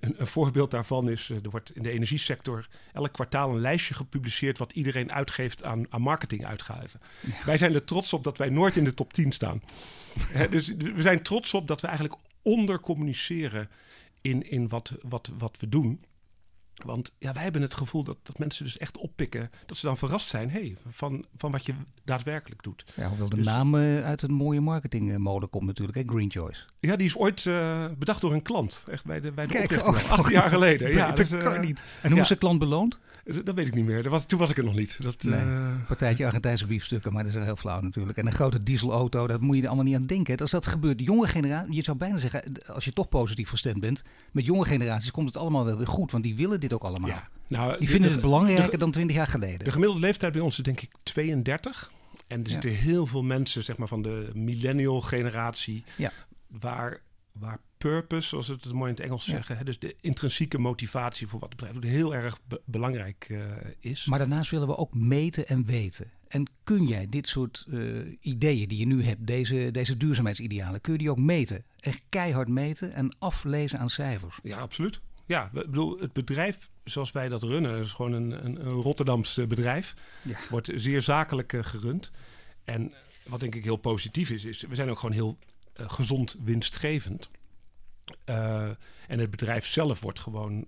C: een, een voorbeeld daarvan is, eh, er wordt in de energiesector elk kwartaal een lijstje gepubliceerd wat iedereen uitgeeft aan, aan marketinguitgaven. Wij zijn er trots op dat wij nooit in de top 10 staan. Dus we zijn trots op dat we eigenlijk ondercommuniceren in, in wat, wat, wat we doen. Want ja, wij hebben het gevoel dat, dat mensen dus echt oppikken. Dat ze dan verrast zijn hey, van, van wat je daadwerkelijk doet.
B: Ja, hoewel de
C: Dus-
B: naam eh, uit een mooie marketingmode komt natuurlijk, hè, Green Choice.
C: Ja, die is ooit eh, bedacht door een klant. Echt bij de, bij de
B: Kijk,
C: oprichting.
B: oh,
C: Acht jaar geleden. Ja,
B: dat
C: dus,
B: kan
C: eh,
B: niet. En hoe
C: ja.
B: is de klant beloond?
C: Dat weet ik niet meer. Dat was, toen was ik er nog niet. Dat,
B: Nee. Partijtje Argentijnse biefstukken, maar dat is heel flauw natuurlijk. En een grote dieselauto, daar moet je er allemaal niet aan denken. Als dat gebeurt, de jonge generatie, je zou bijna zeggen, als je toch positief gestemd bent, met jonge generaties komt het allemaal wel weer goed, want die willen dit ook allemaal.
C: ja. Nou,
B: Die
C: de-
B: vinden
C: de-
B: het belangrijker
C: de-
B: dan twintig jaar geleden.
C: De gemiddelde leeftijd bij ons is denk ik 32. En er
B: Ja.
C: zitten heel veel mensen zeg maar, van de millennial generatie...
B: Ja.
C: waar, waar purpose, zoals we het mooi in het Engels
B: Ja.
C: zeggen... Hè, dus de intrinsieke motivatie voor wat bedrijf heel erg be- belangrijk eh, is.
B: Maar daarnaast willen we ook meten en weten. En kun jij dit soort eh, ideeën die je nu hebt, deze, deze duurzaamheidsidealen, kun je die ook meten? Echt keihard meten en aflezen aan cijfers.
C: Ja, absoluut. Ja, ik bedoel, het bedrijf zoals wij dat runnen... is gewoon een, een, een Rotterdams eh, bedrijf.
B: Ja.
C: Wordt zeer zakelijk eh, gerund. En wat denk ik heel positief is... is we zijn ook gewoon heel eh, gezond winstgevend. En het bedrijf zelf wordt gewoon,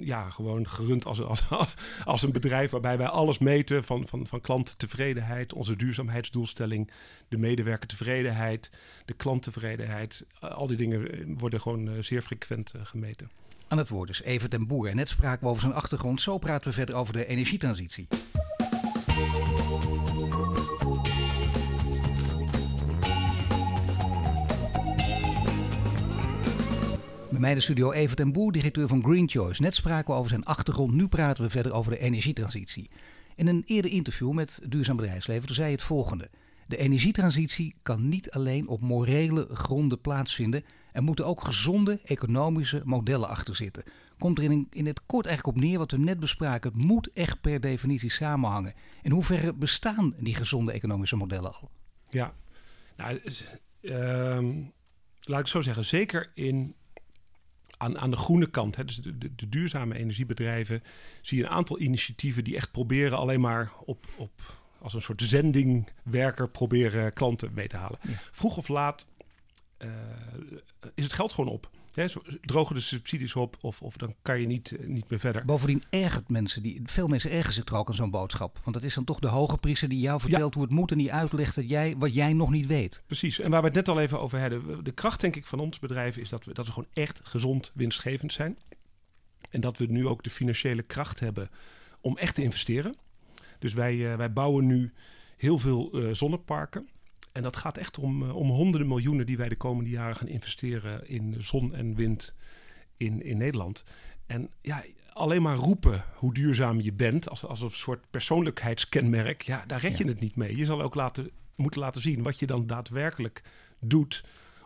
C: ja, gewoon gerund als, als, een bedrijf waarbij wij alles meten van, van, van klanttevredenheid, onze duurzaamheidsdoelstelling, de medewerkertevredenheid, de klanttevredenheid. Eh, al die dingen eh, worden gewoon eh, zeer frequent gemeten.
B: Aan het woord is Evert en Boer. En net spraken we over zijn achtergrond. Zo praten we verder over de energietransitie. Bij de studio Evert en Boer, directeur van Green Choice. Net spraken we over zijn achtergrond, nu praten we verder over de energietransitie. In een eerder interview met Duurzaam Bedrijfsleven zei hij het volgende. De energietransitie kan niet alleen op morele gronden plaatsvinden. Er moeten ook gezonde economische modellen achter zitten. Komt er in, in het kort eigenlijk op neer wat we net bespraken. Het moet echt per definitie samenhangen. In hoeverre bestaan die gezonde economische modellen al?
C: Ja, nou, ehm, laat ik zo zeggen, zeker in, aan, aan de groene kant, hè, dus de, de, de duurzame energiebedrijven, zie je een aantal initiatieven die echt proberen alleen maar op, op als een soort zendingwerker proberen klanten mee te halen.
B: Ja.
C: Vroeg of laat eh, is het geld gewoon op. Zo- drogen de subsidies op of, of dan kan je niet, eh, niet meer verder.
B: Bovendien ergert mensen, die, veel mensen ergeren zich er ook aan zo'n boodschap. Want dat is dan toch de hoge priester die jou vertelt hoe het moet en die uitlegt dat jij, wat jij nog niet weet.
C: Precies. En waar we het net al even over hadden. De kracht, denk ik, van ons bedrijf is dat we, dat we gewoon echt gezond winstgevend zijn. En dat we nu ook de financiële kracht hebben om echt te investeren. Dus wij, eh, wij bouwen nu heel veel eh, zonneparken. En dat gaat echt om, eh, om honderden miljoenen die wij de komende jaren gaan investeren in zon en wind in, in Nederland. En ja, alleen maar roepen hoe duurzaam je bent, als, als een soort persoonlijkheidskenmerk, ja, daar red je
B: Ja.
C: het niet mee. Je zal ook laten, moeten laten zien wat je dan daadwerkelijk doet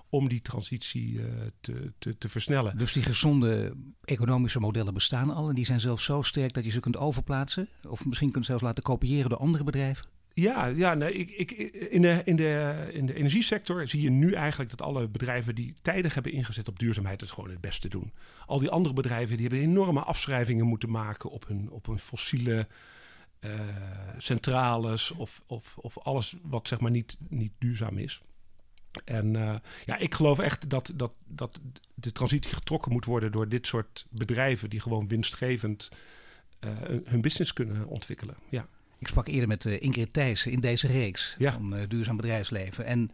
C: om die transitie uh, te, te, te, versnellen.
B: Dus die gezonde economische modellen bestaan al en die zijn zelfs zo sterk dat je ze kunt overplaatsen? Of misschien kunt zelfs laten kopiëren door andere bedrijven?
C: Ja, ja nee, ik, ik, in, de, in, de, in de energiesector zie je nu eigenlijk dat alle bedrijven die tijdig hebben ingezet op duurzaamheid het gewoon het beste doen. Al die andere bedrijven die hebben enorme afschrijvingen moeten maken op hun, op hun fossiele uh, centrales of, of, of alles wat zeg maar niet, niet duurzaam is. En uh, ja, ik geloof echt dat, dat, dat de transitie getrokken moet worden door dit soort bedrijven die gewoon winstgevend uh, hun business kunnen ontwikkelen. Ja.
B: Ik sprak eerder met uh, Ingrid Thijssen in deze reeks
C: ja.
B: van duurzaam bedrijfsleven. En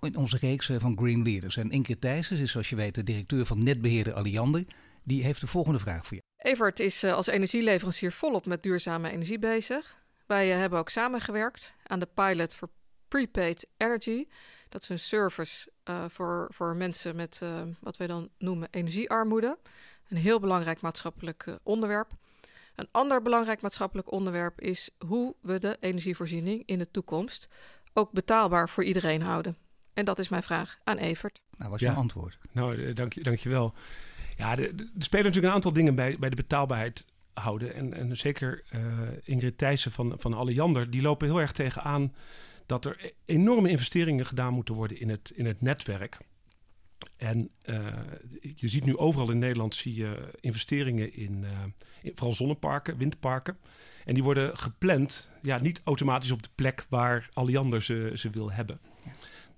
B: in onze reeks van Green Leaders. En Ingrid Thijssen is, zoals je weet, de directeur van netbeheerder Alliander. Die heeft de volgende vraag voor je.
D: Evert is als energieleverancier volop met duurzame energie bezig. Wij hebben ook samengewerkt aan de pilot voor prepaid energy. Dat is een service uh, voor, voor mensen met uh, wat wij dan noemen energiearmoede. Een heel belangrijk maatschappelijk uh, onderwerp. Een ander belangrijk maatschappelijk onderwerp is hoe we de energievoorziening in de toekomst ook betaalbaar voor iedereen houden. En dat is mijn vraag aan Evert.
B: Nou, wat is ja. je antwoord?
C: Nou, dank, je, dank je wel. Ja, er spelen natuurlijk een aantal dingen bij, bij de betaalbaarheid houden. En, en zeker Ingrid Thijssen van, van Alliander, die lopen heel erg tegenaan dat er e-, enorme investeringen gedaan moeten worden in het, in het netwerk. En uh, je ziet nu overal in Nederland zie je investeringen in, uh, in, vooral zonneparken, windparken. En die worden gepland, ja, niet automatisch op de plek waar Alliander ze, ze wil hebben.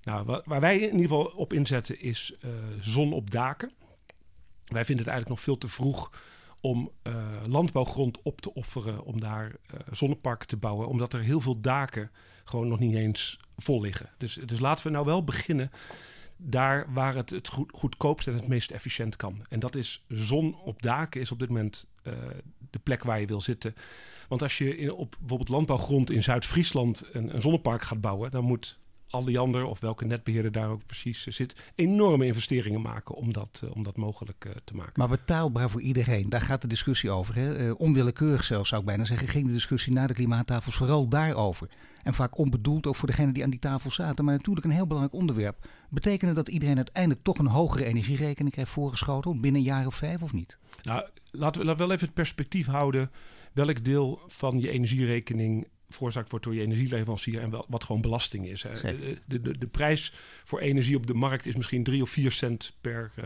C: Nou, waar, wij in ieder geval op inzetten is uh, zon op daken. Wij vinden het eigenlijk nog veel te vroeg om landbouwgrond op te offeren om daar zonneparken te bouwen. Omdat er heel veel daken gewoon nog niet eens vol liggen. Dus, dus laten we nou wel beginnen daar waar het het goed, goedkoopst en het meest efficiënt kan. En dat is zon op daken is op dit moment uh, de plek waar je wil zitten. Want als je in, op bijvoorbeeld landbouwgrond in Zuid-Friesland een, een zonnepark gaat bouwen, dan moet Alliander of welke netbeheerder daar ook precies zit, enorme investeringen maken om dat, uh, om dat mogelijk uh, te maken.
B: Maar betaalbaar voor iedereen, daar gaat de discussie over. Hè? Onwillekeurig zelfs zou ik bijna zeggen, ging de discussie na de klimaattafels vooral daarover. En vaak onbedoeld ook voor degenen die aan die tafel zaten. Maar natuurlijk een heel belangrijk onderwerp. Betekent dat iedereen uiteindelijk toch een hogere energierekening krijgt voorgeschoteld binnen een jaar of vijf of niet?
C: Nou, laten we, laten we wel even het perspectief houden. Welk deel van je energierekening veroorzaakt wordt door je energieleverancier en wel, wat gewoon belasting is. De, de, de, prijs voor energie op de markt is misschien 3 of 4 cent per, uh,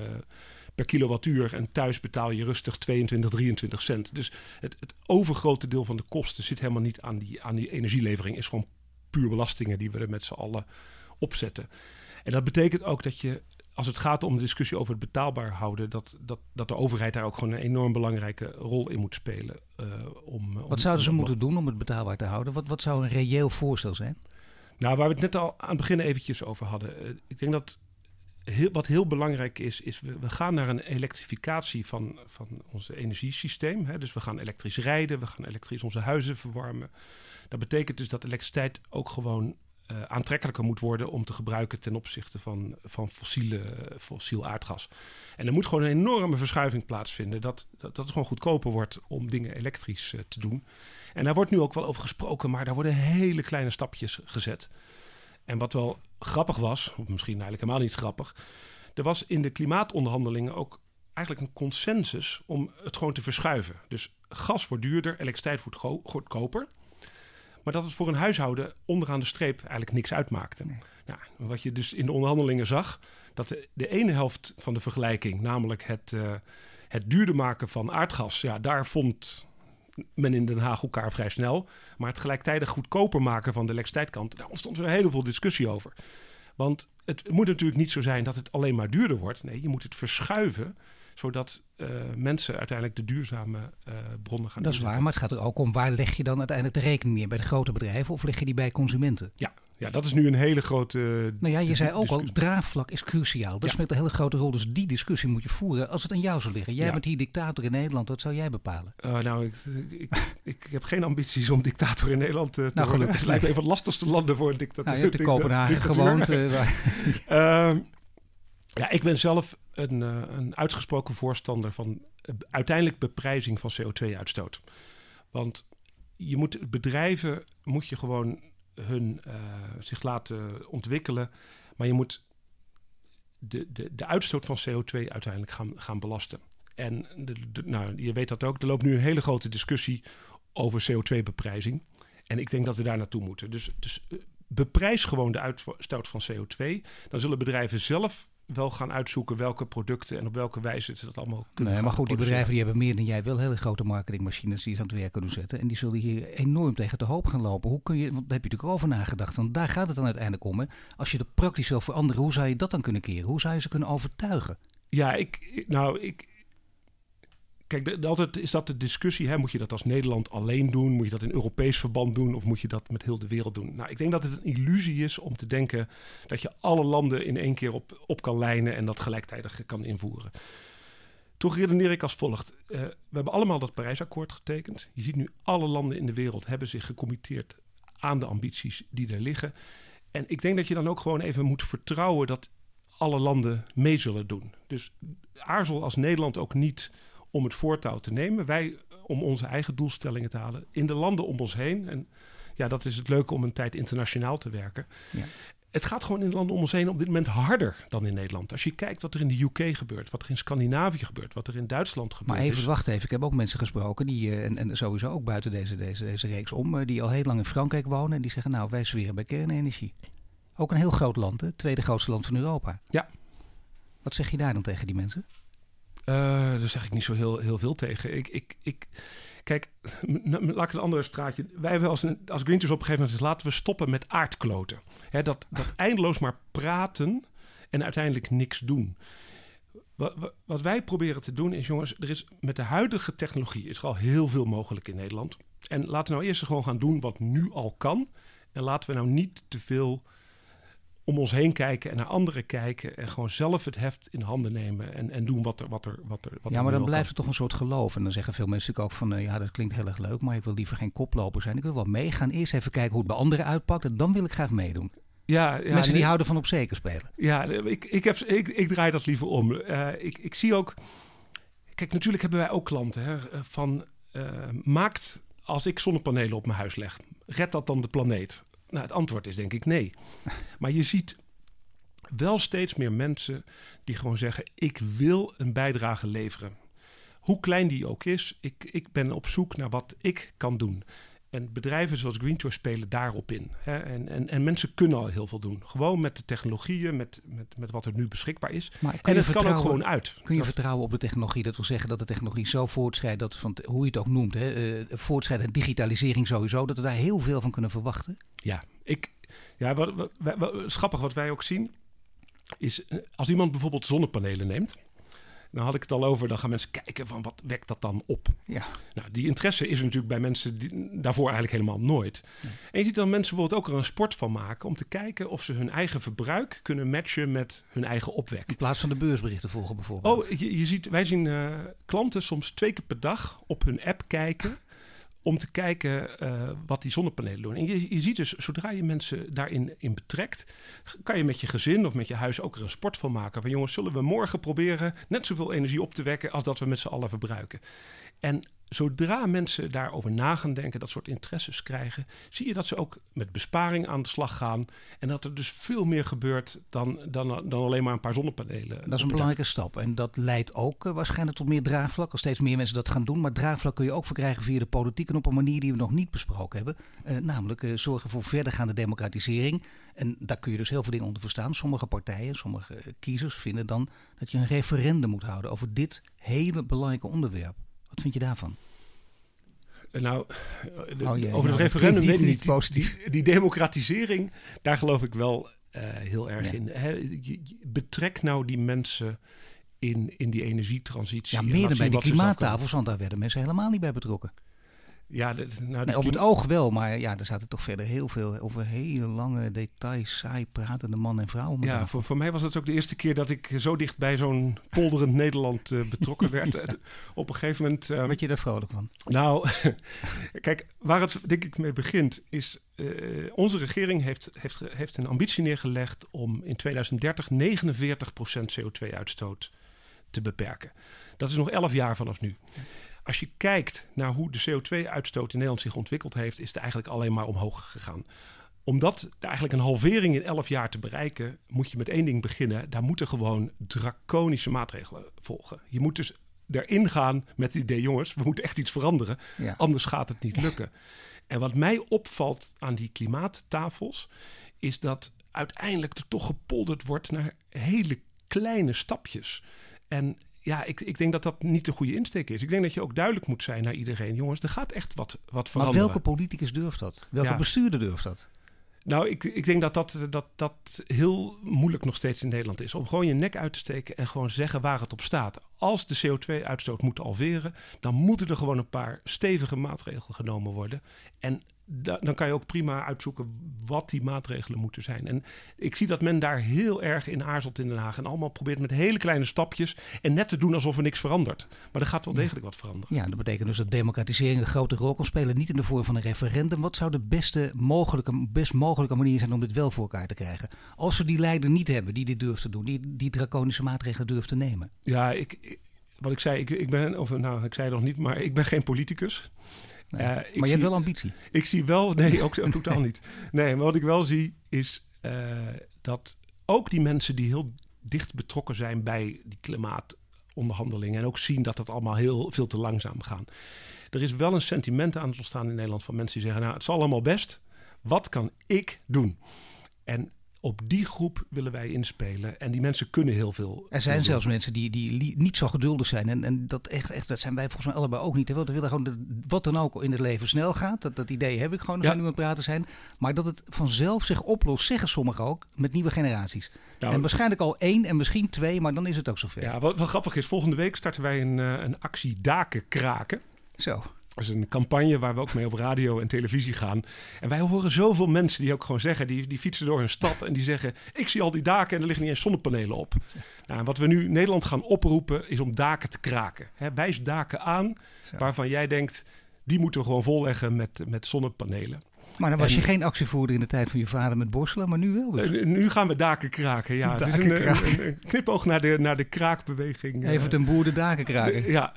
C: per kilowattuur. En thuis betaal je rustig 22, 23 cent. Dus het, het overgrote deel van de kosten zit helemaal niet aan die, aan die energielevering. Is gewoon puur belastingen die we er met z'n allen opzetten. En dat betekent ook dat je als het gaat om de discussie over het betaalbaar houden, dat, dat, dat de overheid daar ook gewoon een enorm belangrijke rol in moet spelen. Uh, om,
B: wat zouden ze moeten doen om het betaalbaar te houden? Wat, wat zou een reëel voorstel zijn?
C: Nou, waar we het net al aan het begin eventjes over hadden. Uh, ik denk dat heel, wat heel belangrijk is, is we, we gaan naar een elektrificatie van, van ons energiesysteem. Hè. Dus we gaan elektrisch rijden, we gaan elektrisch onze huizen verwarmen. Dat betekent dus dat elektriciteit ook gewoon uh, aantrekkelijker moet worden om te gebruiken ten opzichte van, van fossiele, fossiel aardgas. En er moet gewoon een enorme verschuiving plaatsvinden. Dat, dat, het gewoon goedkoper wordt om dingen elektrisch uh, te doen. En daar wordt nu ook wel over gesproken, maar daar worden hele kleine stapjes gezet. En wat wel grappig was, of misschien eigenlijk helemaal niet grappig. Er was in de klimaatonderhandelingen ook eigenlijk een consensus om het gewoon te verschuiven. Dus gas wordt duurder, elektriciteit wordt goedkoper. Maar dat het voor een huishouden onderaan de streep eigenlijk niks uitmaakte. Nee. Nou, wat je dus in de onderhandelingen zag, dat de, de ene helft van de vergelijking, namelijk het, uh, het duurder maken van aardgas, ja, daar vond men in Den Haag elkaar vrij snel. Maar het gelijktijdig goedkoper maken van de elektriciteitkant, daar ontstond weer heel veel discussie over. Want het moet natuurlijk niet zo zijn dat het alleen maar duurder wordt. Nee, je moet het verschuiven zodat uh, mensen uiteindelijk de duurzame uh, bronnen gaan
B: Dat is waar, maar het gaat er ook om waar leg je dan uiteindelijk de rekening meer? Bij de grote bedrijven of leg je die bij consumenten?
C: Ja, ja dat is nu een hele grote.
B: Nou ja, je zei ook al, draagvlak is cruciaal. Dat ja. speelt een hele grote rol. Dus die discussie moet je voeren als het aan jou zou liggen. Jij ja. bent hier dictator in Nederland, wat zou jij bepalen?
C: Uh, nou, ik, ik, ik, heb geen ambities om dictator in Nederland te nou, worden. Het lijkt me een van de lastigste landen voor een dictator.
B: Nou, je hebt de Kopenhagen gewoond.
C: Ehm, ja, ik ben zelf een, uh, een uitgesproken voorstander van uiteindelijk beprijzing van CO2-uitstoot. Want je moet bedrijven moet je gewoon hun, uh, zich laten ontwikkelen, maar je moet de, de, de uitstoot van CO2 uiteindelijk gaan, gaan belasten. En nou, je weet dat ook, er loopt nu een hele grote discussie over CO2-beprijzing. En ik denk dat we daar naartoe moeten. Dus, dus eh, beprijs gewoon de uitstoot van CO2. Dan zullen bedrijven zelf wel gaan uitzoeken welke producten en op welke wijze ze dat allemaal kunnen
B: nee, Maar goed, die bedrijven die hebben meer dan jij wel hele grote marketingmachines die ze aan het werk kunnen zetten. En die zullen hier enorm tegen de hoop gaan lopen. Hoe kun je, want daar heb je natuurlijk over nagedacht. Want daar gaat het dan uiteindelijk om. Hè? Als je het praktisch wil veranderen, hoe zou je dat dan kunnen keren? Hoe zou je ze kunnen overtuigen?
C: Ja, ik, nou, ik, Kijk, altijd is dat de discussie. Hè? Moet je dat als Nederland alleen doen? Moet je dat in Europees verband doen? Of moet je dat met heel de wereld doen? Nou, ik denk dat het een illusie is om te denken dat je alle landen in één keer op, op kan lijnen en dat gelijktijdig kan invoeren. Toch redeneer ik als volgt. Uh, we hebben allemaal dat Parijsakkoord getekend. Je ziet nu alle landen in de wereld hebben zich gecommitteerd aan de ambities die er liggen. En ik denk dat je dan ook gewoon even moet vertrouwen dat alle landen mee zullen doen. Dus aarzel als Nederland ook niet om het voortouw te nemen. Wij om onze eigen doelstellingen te halen in de landen om ons heen. En ja, dat is het leuke om een tijd internationaal te werken. Ja. Het gaat gewoon in de landen om ons heen op dit moment harder dan in Nederland. Als je kijkt wat er in de UK gebeurt, wat er in Scandinavië gebeurt, wat er in Duitsland gebeurt.
B: Maar even, wacht even. Ik heb ook mensen gesproken, die, uh, en, en, sowieso ook buiten deze, deze, deze reeks om, uh, die al heel lang in Frankrijk wonen. En die zeggen, nou, wij zweren bij kernenergie. Ook een heel groot land, het tweede grootste land van Europa.
C: Ja.
B: Wat zeg je daar dan tegen die mensen?
C: Uh, daar zeg ik niet zo heel, heel veel tegen. Ik, ik, ik, kijk, laat ik een andere straatje. Wij hebben als, als Greenpeace op een gegeven moment gezegd... laten we stoppen met aardkloten. Hè, dat, dat eindeloos maar praten en uiteindelijk niks doen. Wat, wat, wij proberen te doen is, jongens... er is met de huidige technologie is er al heel veel mogelijk in Nederland. En laten we nou eerst gewoon gaan doen wat nu al kan... En laten we nou niet te veel om ons heen kijken en naar anderen kijken. En gewoon zelf het heft in handen nemen en, en doen wat er. Wat er, wat er wat
B: ja, maar dan blijft het toch een soort geloof. En dan zeggen veel mensen ook van uh, ja, dat klinkt heel erg leuk, maar ik wil liever geen koploper zijn. Ik wil wel meegaan. Eerst even kijken hoe het bij anderen uitpakt. En dan wil ik graag meedoen. Ja, ja, Mensen die houden van op zeker spelen.
C: Ja, ik, ik, heb, ik, ik draai dat liever om. Uh, ik, ik zie ook. Kijk, natuurlijk hebben wij ook klanten hè, van. Uh, maakt als ik zonnepanelen op mijn huis leg, red dat dan de planeet? Nou, het antwoord is denk ik nee. Maar je ziet wel steeds meer mensen die gewoon zeggen: ik wil een bijdrage leveren. Hoe klein die ook is, ik, ik ben op zoek naar wat ik kan doen. En bedrijven zoals Greentour spelen daarop in. Hè? En, en, en mensen kunnen al heel veel doen. Gewoon met de technologieën, met, met, met wat er nu beschikbaar is. en het kan ook gewoon uit.
B: Kun je vertrouwen op de technologie? Dat wil zeggen dat de technologie zo voortschrijdt, dat van, hoe je het ook noemt, hè, uh, voortschrijdt en digitalisering sowieso, dat we daar heel veel van kunnen verwachten?
C: Ja, ik, ja wat, wat, wat, schappig wat wij ook zien, is eh, als iemand bijvoorbeeld zonnepanelen neemt dan had ik het al over, dan gaan mensen kijken van wat wekt dat dan op. Ja. Nou, die interesse is er natuurlijk bij mensen die, daarvoor eigenlijk helemaal nooit. En je ziet dan mensen bijvoorbeeld ook er een sport van maken om te kijken of ze hun eigen verbruik kunnen matchen met hun eigen opwek.
B: In plaats van de beursberichten volgen bijvoorbeeld.
C: Oh, je, je ziet, wij zien uh, klanten soms twee keer per dag op hun app kijken om te kijken uh, wat die zonnepanelen doen. En je, je, ziet dus, zodra je mensen daarin in betrekt, kan je met je gezin of met je huis ook er een sport van maken. Van jongens, zullen we morgen proberen net zoveel energie op te wekken als dat we met z'n allen verbruiken. En zodra mensen daarover na gaan denken, dat soort interesses krijgen, zie je dat ze ook met besparing aan de slag gaan. En dat er dus veel meer gebeurt dan, dan, dan alleen maar een paar zonnepanelen.
B: Dat is een belangrijke stap. En dat leidt ook uh, waarschijnlijk tot meer draagvlak. Als steeds meer mensen dat gaan doen. Maar draagvlak kun je ook verkrijgen via de politiek en op een manier die we nog niet besproken hebben. Uh, namelijk uh, zorgen voor verdergaande democratisering. En daar kun je dus heel veel dingen onder verstaan. Sommige partijen, sommige kiezers vinden dan dat je een referendum moet houden over dit hele belangrijke onderwerp. Wat vind je daarvan?
C: Nou, oh over het nou, referendum weet ik niet. Positief. Die, die, democratisering, daar geloof ik wel uh, heel erg in. betrek nou die mensen in, in die energietransitie.
B: Ja, meer dan bij die klimaattafels, want daar werden mensen helemaal niet bij betrokken. Ja, nou, nee, op het oog wel, maar ja, er zaten toch verder heel veel over hele lange details, saai pratende man en vrouw.
C: Ja, voor, voor mij was het ook de eerste keer dat ik zo dicht bij zo'n polderend Nederland uh, betrokken werd. op een gegeven moment.
B: Uh, Wat je daar vrolijk van?
C: Nou, kijk, waar het denk ik mee begint is. Uh, onze regering heeft, heeft, heeft een ambitie neergelegd om in 2030 49% CO2-uitstoot te beperken. Dat is nog 11 jaar vanaf nu. Als je kijkt naar hoe de CO2-uitstoot in Nederland zich ontwikkeld heeft, is het eigenlijk alleen maar omhoog gegaan. om dat eigenlijk een halvering in elf jaar te bereiken, moet je met één ding beginnen. Daar moeten gewoon draconische maatregelen volgen. Je moet dus erin gaan met het idee, jongens, we moeten echt iets veranderen. Anders gaat het niet lukken. En wat mij opvalt aan die klimaattafels, is dat uiteindelijk er toch gepolderd wordt naar hele kleine stapjes. En ja, ik, ik denk dat dat niet de goede insteek is. Ik denk dat je ook duidelijk moet zijn naar iedereen. Jongens, er gaat echt wat, wat veranderen.
B: Maar welke politicus durft dat? Welke bestuurder durft dat?
C: Nou, ik, ik denk dat dat, dat dat heel moeilijk nog steeds in Nederland is. Om gewoon je nek uit te steken en gewoon zeggen waar het op staat. Als de CO2-uitstoot moet alveren, dan moeten er gewoon een paar stevige maatregelen genomen worden. En dan kan je ook prima uitzoeken wat die maatregelen moeten zijn. En ik zie dat men daar heel erg in aarzelt in Den Haag. En allemaal probeert met hele kleine stapjes en net te doen alsof er niks verandert. Maar er gaat wel degelijk wat veranderen.
B: Ja, dat betekent dus dat democratisering een grote rol kan spelen. Niet in de vorm van een referendum. Wat zou de beste mogelijke, best mogelijke manier zijn om dit wel voor elkaar te krijgen? Als we die leider niet hebben die dit durft te doen, die, die draconische maatregelen durft te nemen.
C: Ja, ik, wat ik zei, ik, ik ben, of nou, ik zei nog niet, maar ik ben geen politicus.
B: Eh, maar je hebt wel ambitie.
C: Ik zie wel, nee, ook totaal niet. Nee, maar wat ik wel zie is uh, dat ook die mensen die heel dicht betrokken zijn bij die klimaatonderhandelingen en ook zien dat het allemaal heel veel te langzaam gaat. Er is wel een sentiment aan het ontstaan in Nederland van mensen die zeggen: Nou, het is allemaal best. Wat kan ik doen? En op die groep willen wij inspelen. En die mensen kunnen heel veel.
B: Er zijn zelfs mensen die, die niet zo geduldig zijn. En, en dat, echt, echt, dat zijn wij volgens mij allebei ook niet. We willen gewoon dat wat dan ook in het leven snel gaat. Dat, dat idee heb ik gewoon als ja. we nu praten zijn. Maar dat het vanzelf zich oplost, zeggen sommigen ook, met nieuwe generaties. Nou, en waarschijnlijk al één en misschien twee, maar dan is het ook zover.
C: Ja, wat, wat grappig is, volgende week starten wij een, uh, een actie Daken kraken.
B: Zo.
C: Dat is een campagne waar we ook mee op radio en televisie gaan. En wij horen zoveel mensen die ook gewoon zeggen, die, die fietsen door hun stad en die zeggen: Ik zie al die daken en er liggen niet eens zonnepanelen op. Nou, en wat we nu Nederland gaan oproepen is om daken te kraken. He, wijs daken aan waarvan jij denkt, die moeten we gewoon volleggen met, met zonnepanelen.
B: Maar dan was je geen actievoerder in de tijd van je vader met borstelen, maar nu wel dus.
C: Eh, nu gaan we daken kraken, ja. Daken het is een, een, een, knipoog naar de, naar de kraakbeweging.
B: Even ten boer de daken kraken.
C: Ja,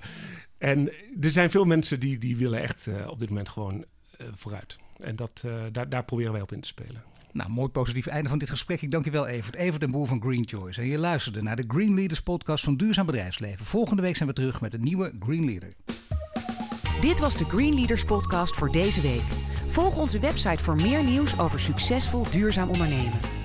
C: en er zijn veel mensen die, die willen echt uh, op dit moment gewoon uh, vooruit. En dat, uh, daar, daar proberen wij op in te spelen.
B: Nou, mooi positief einde van dit gesprek. Ik dank je wel, Evert. Evert en Boer van Green Choice. En je luisterde naar de Green Leaders podcast van Duurzaam Bedrijfsleven. Volgende week zijn we terug met een nieuwe Green Leader.
A: Dit was de Green Leaders podcast voor deze week. Volg onze website voor meer nieuws over succesvol duurzaam ondernemen.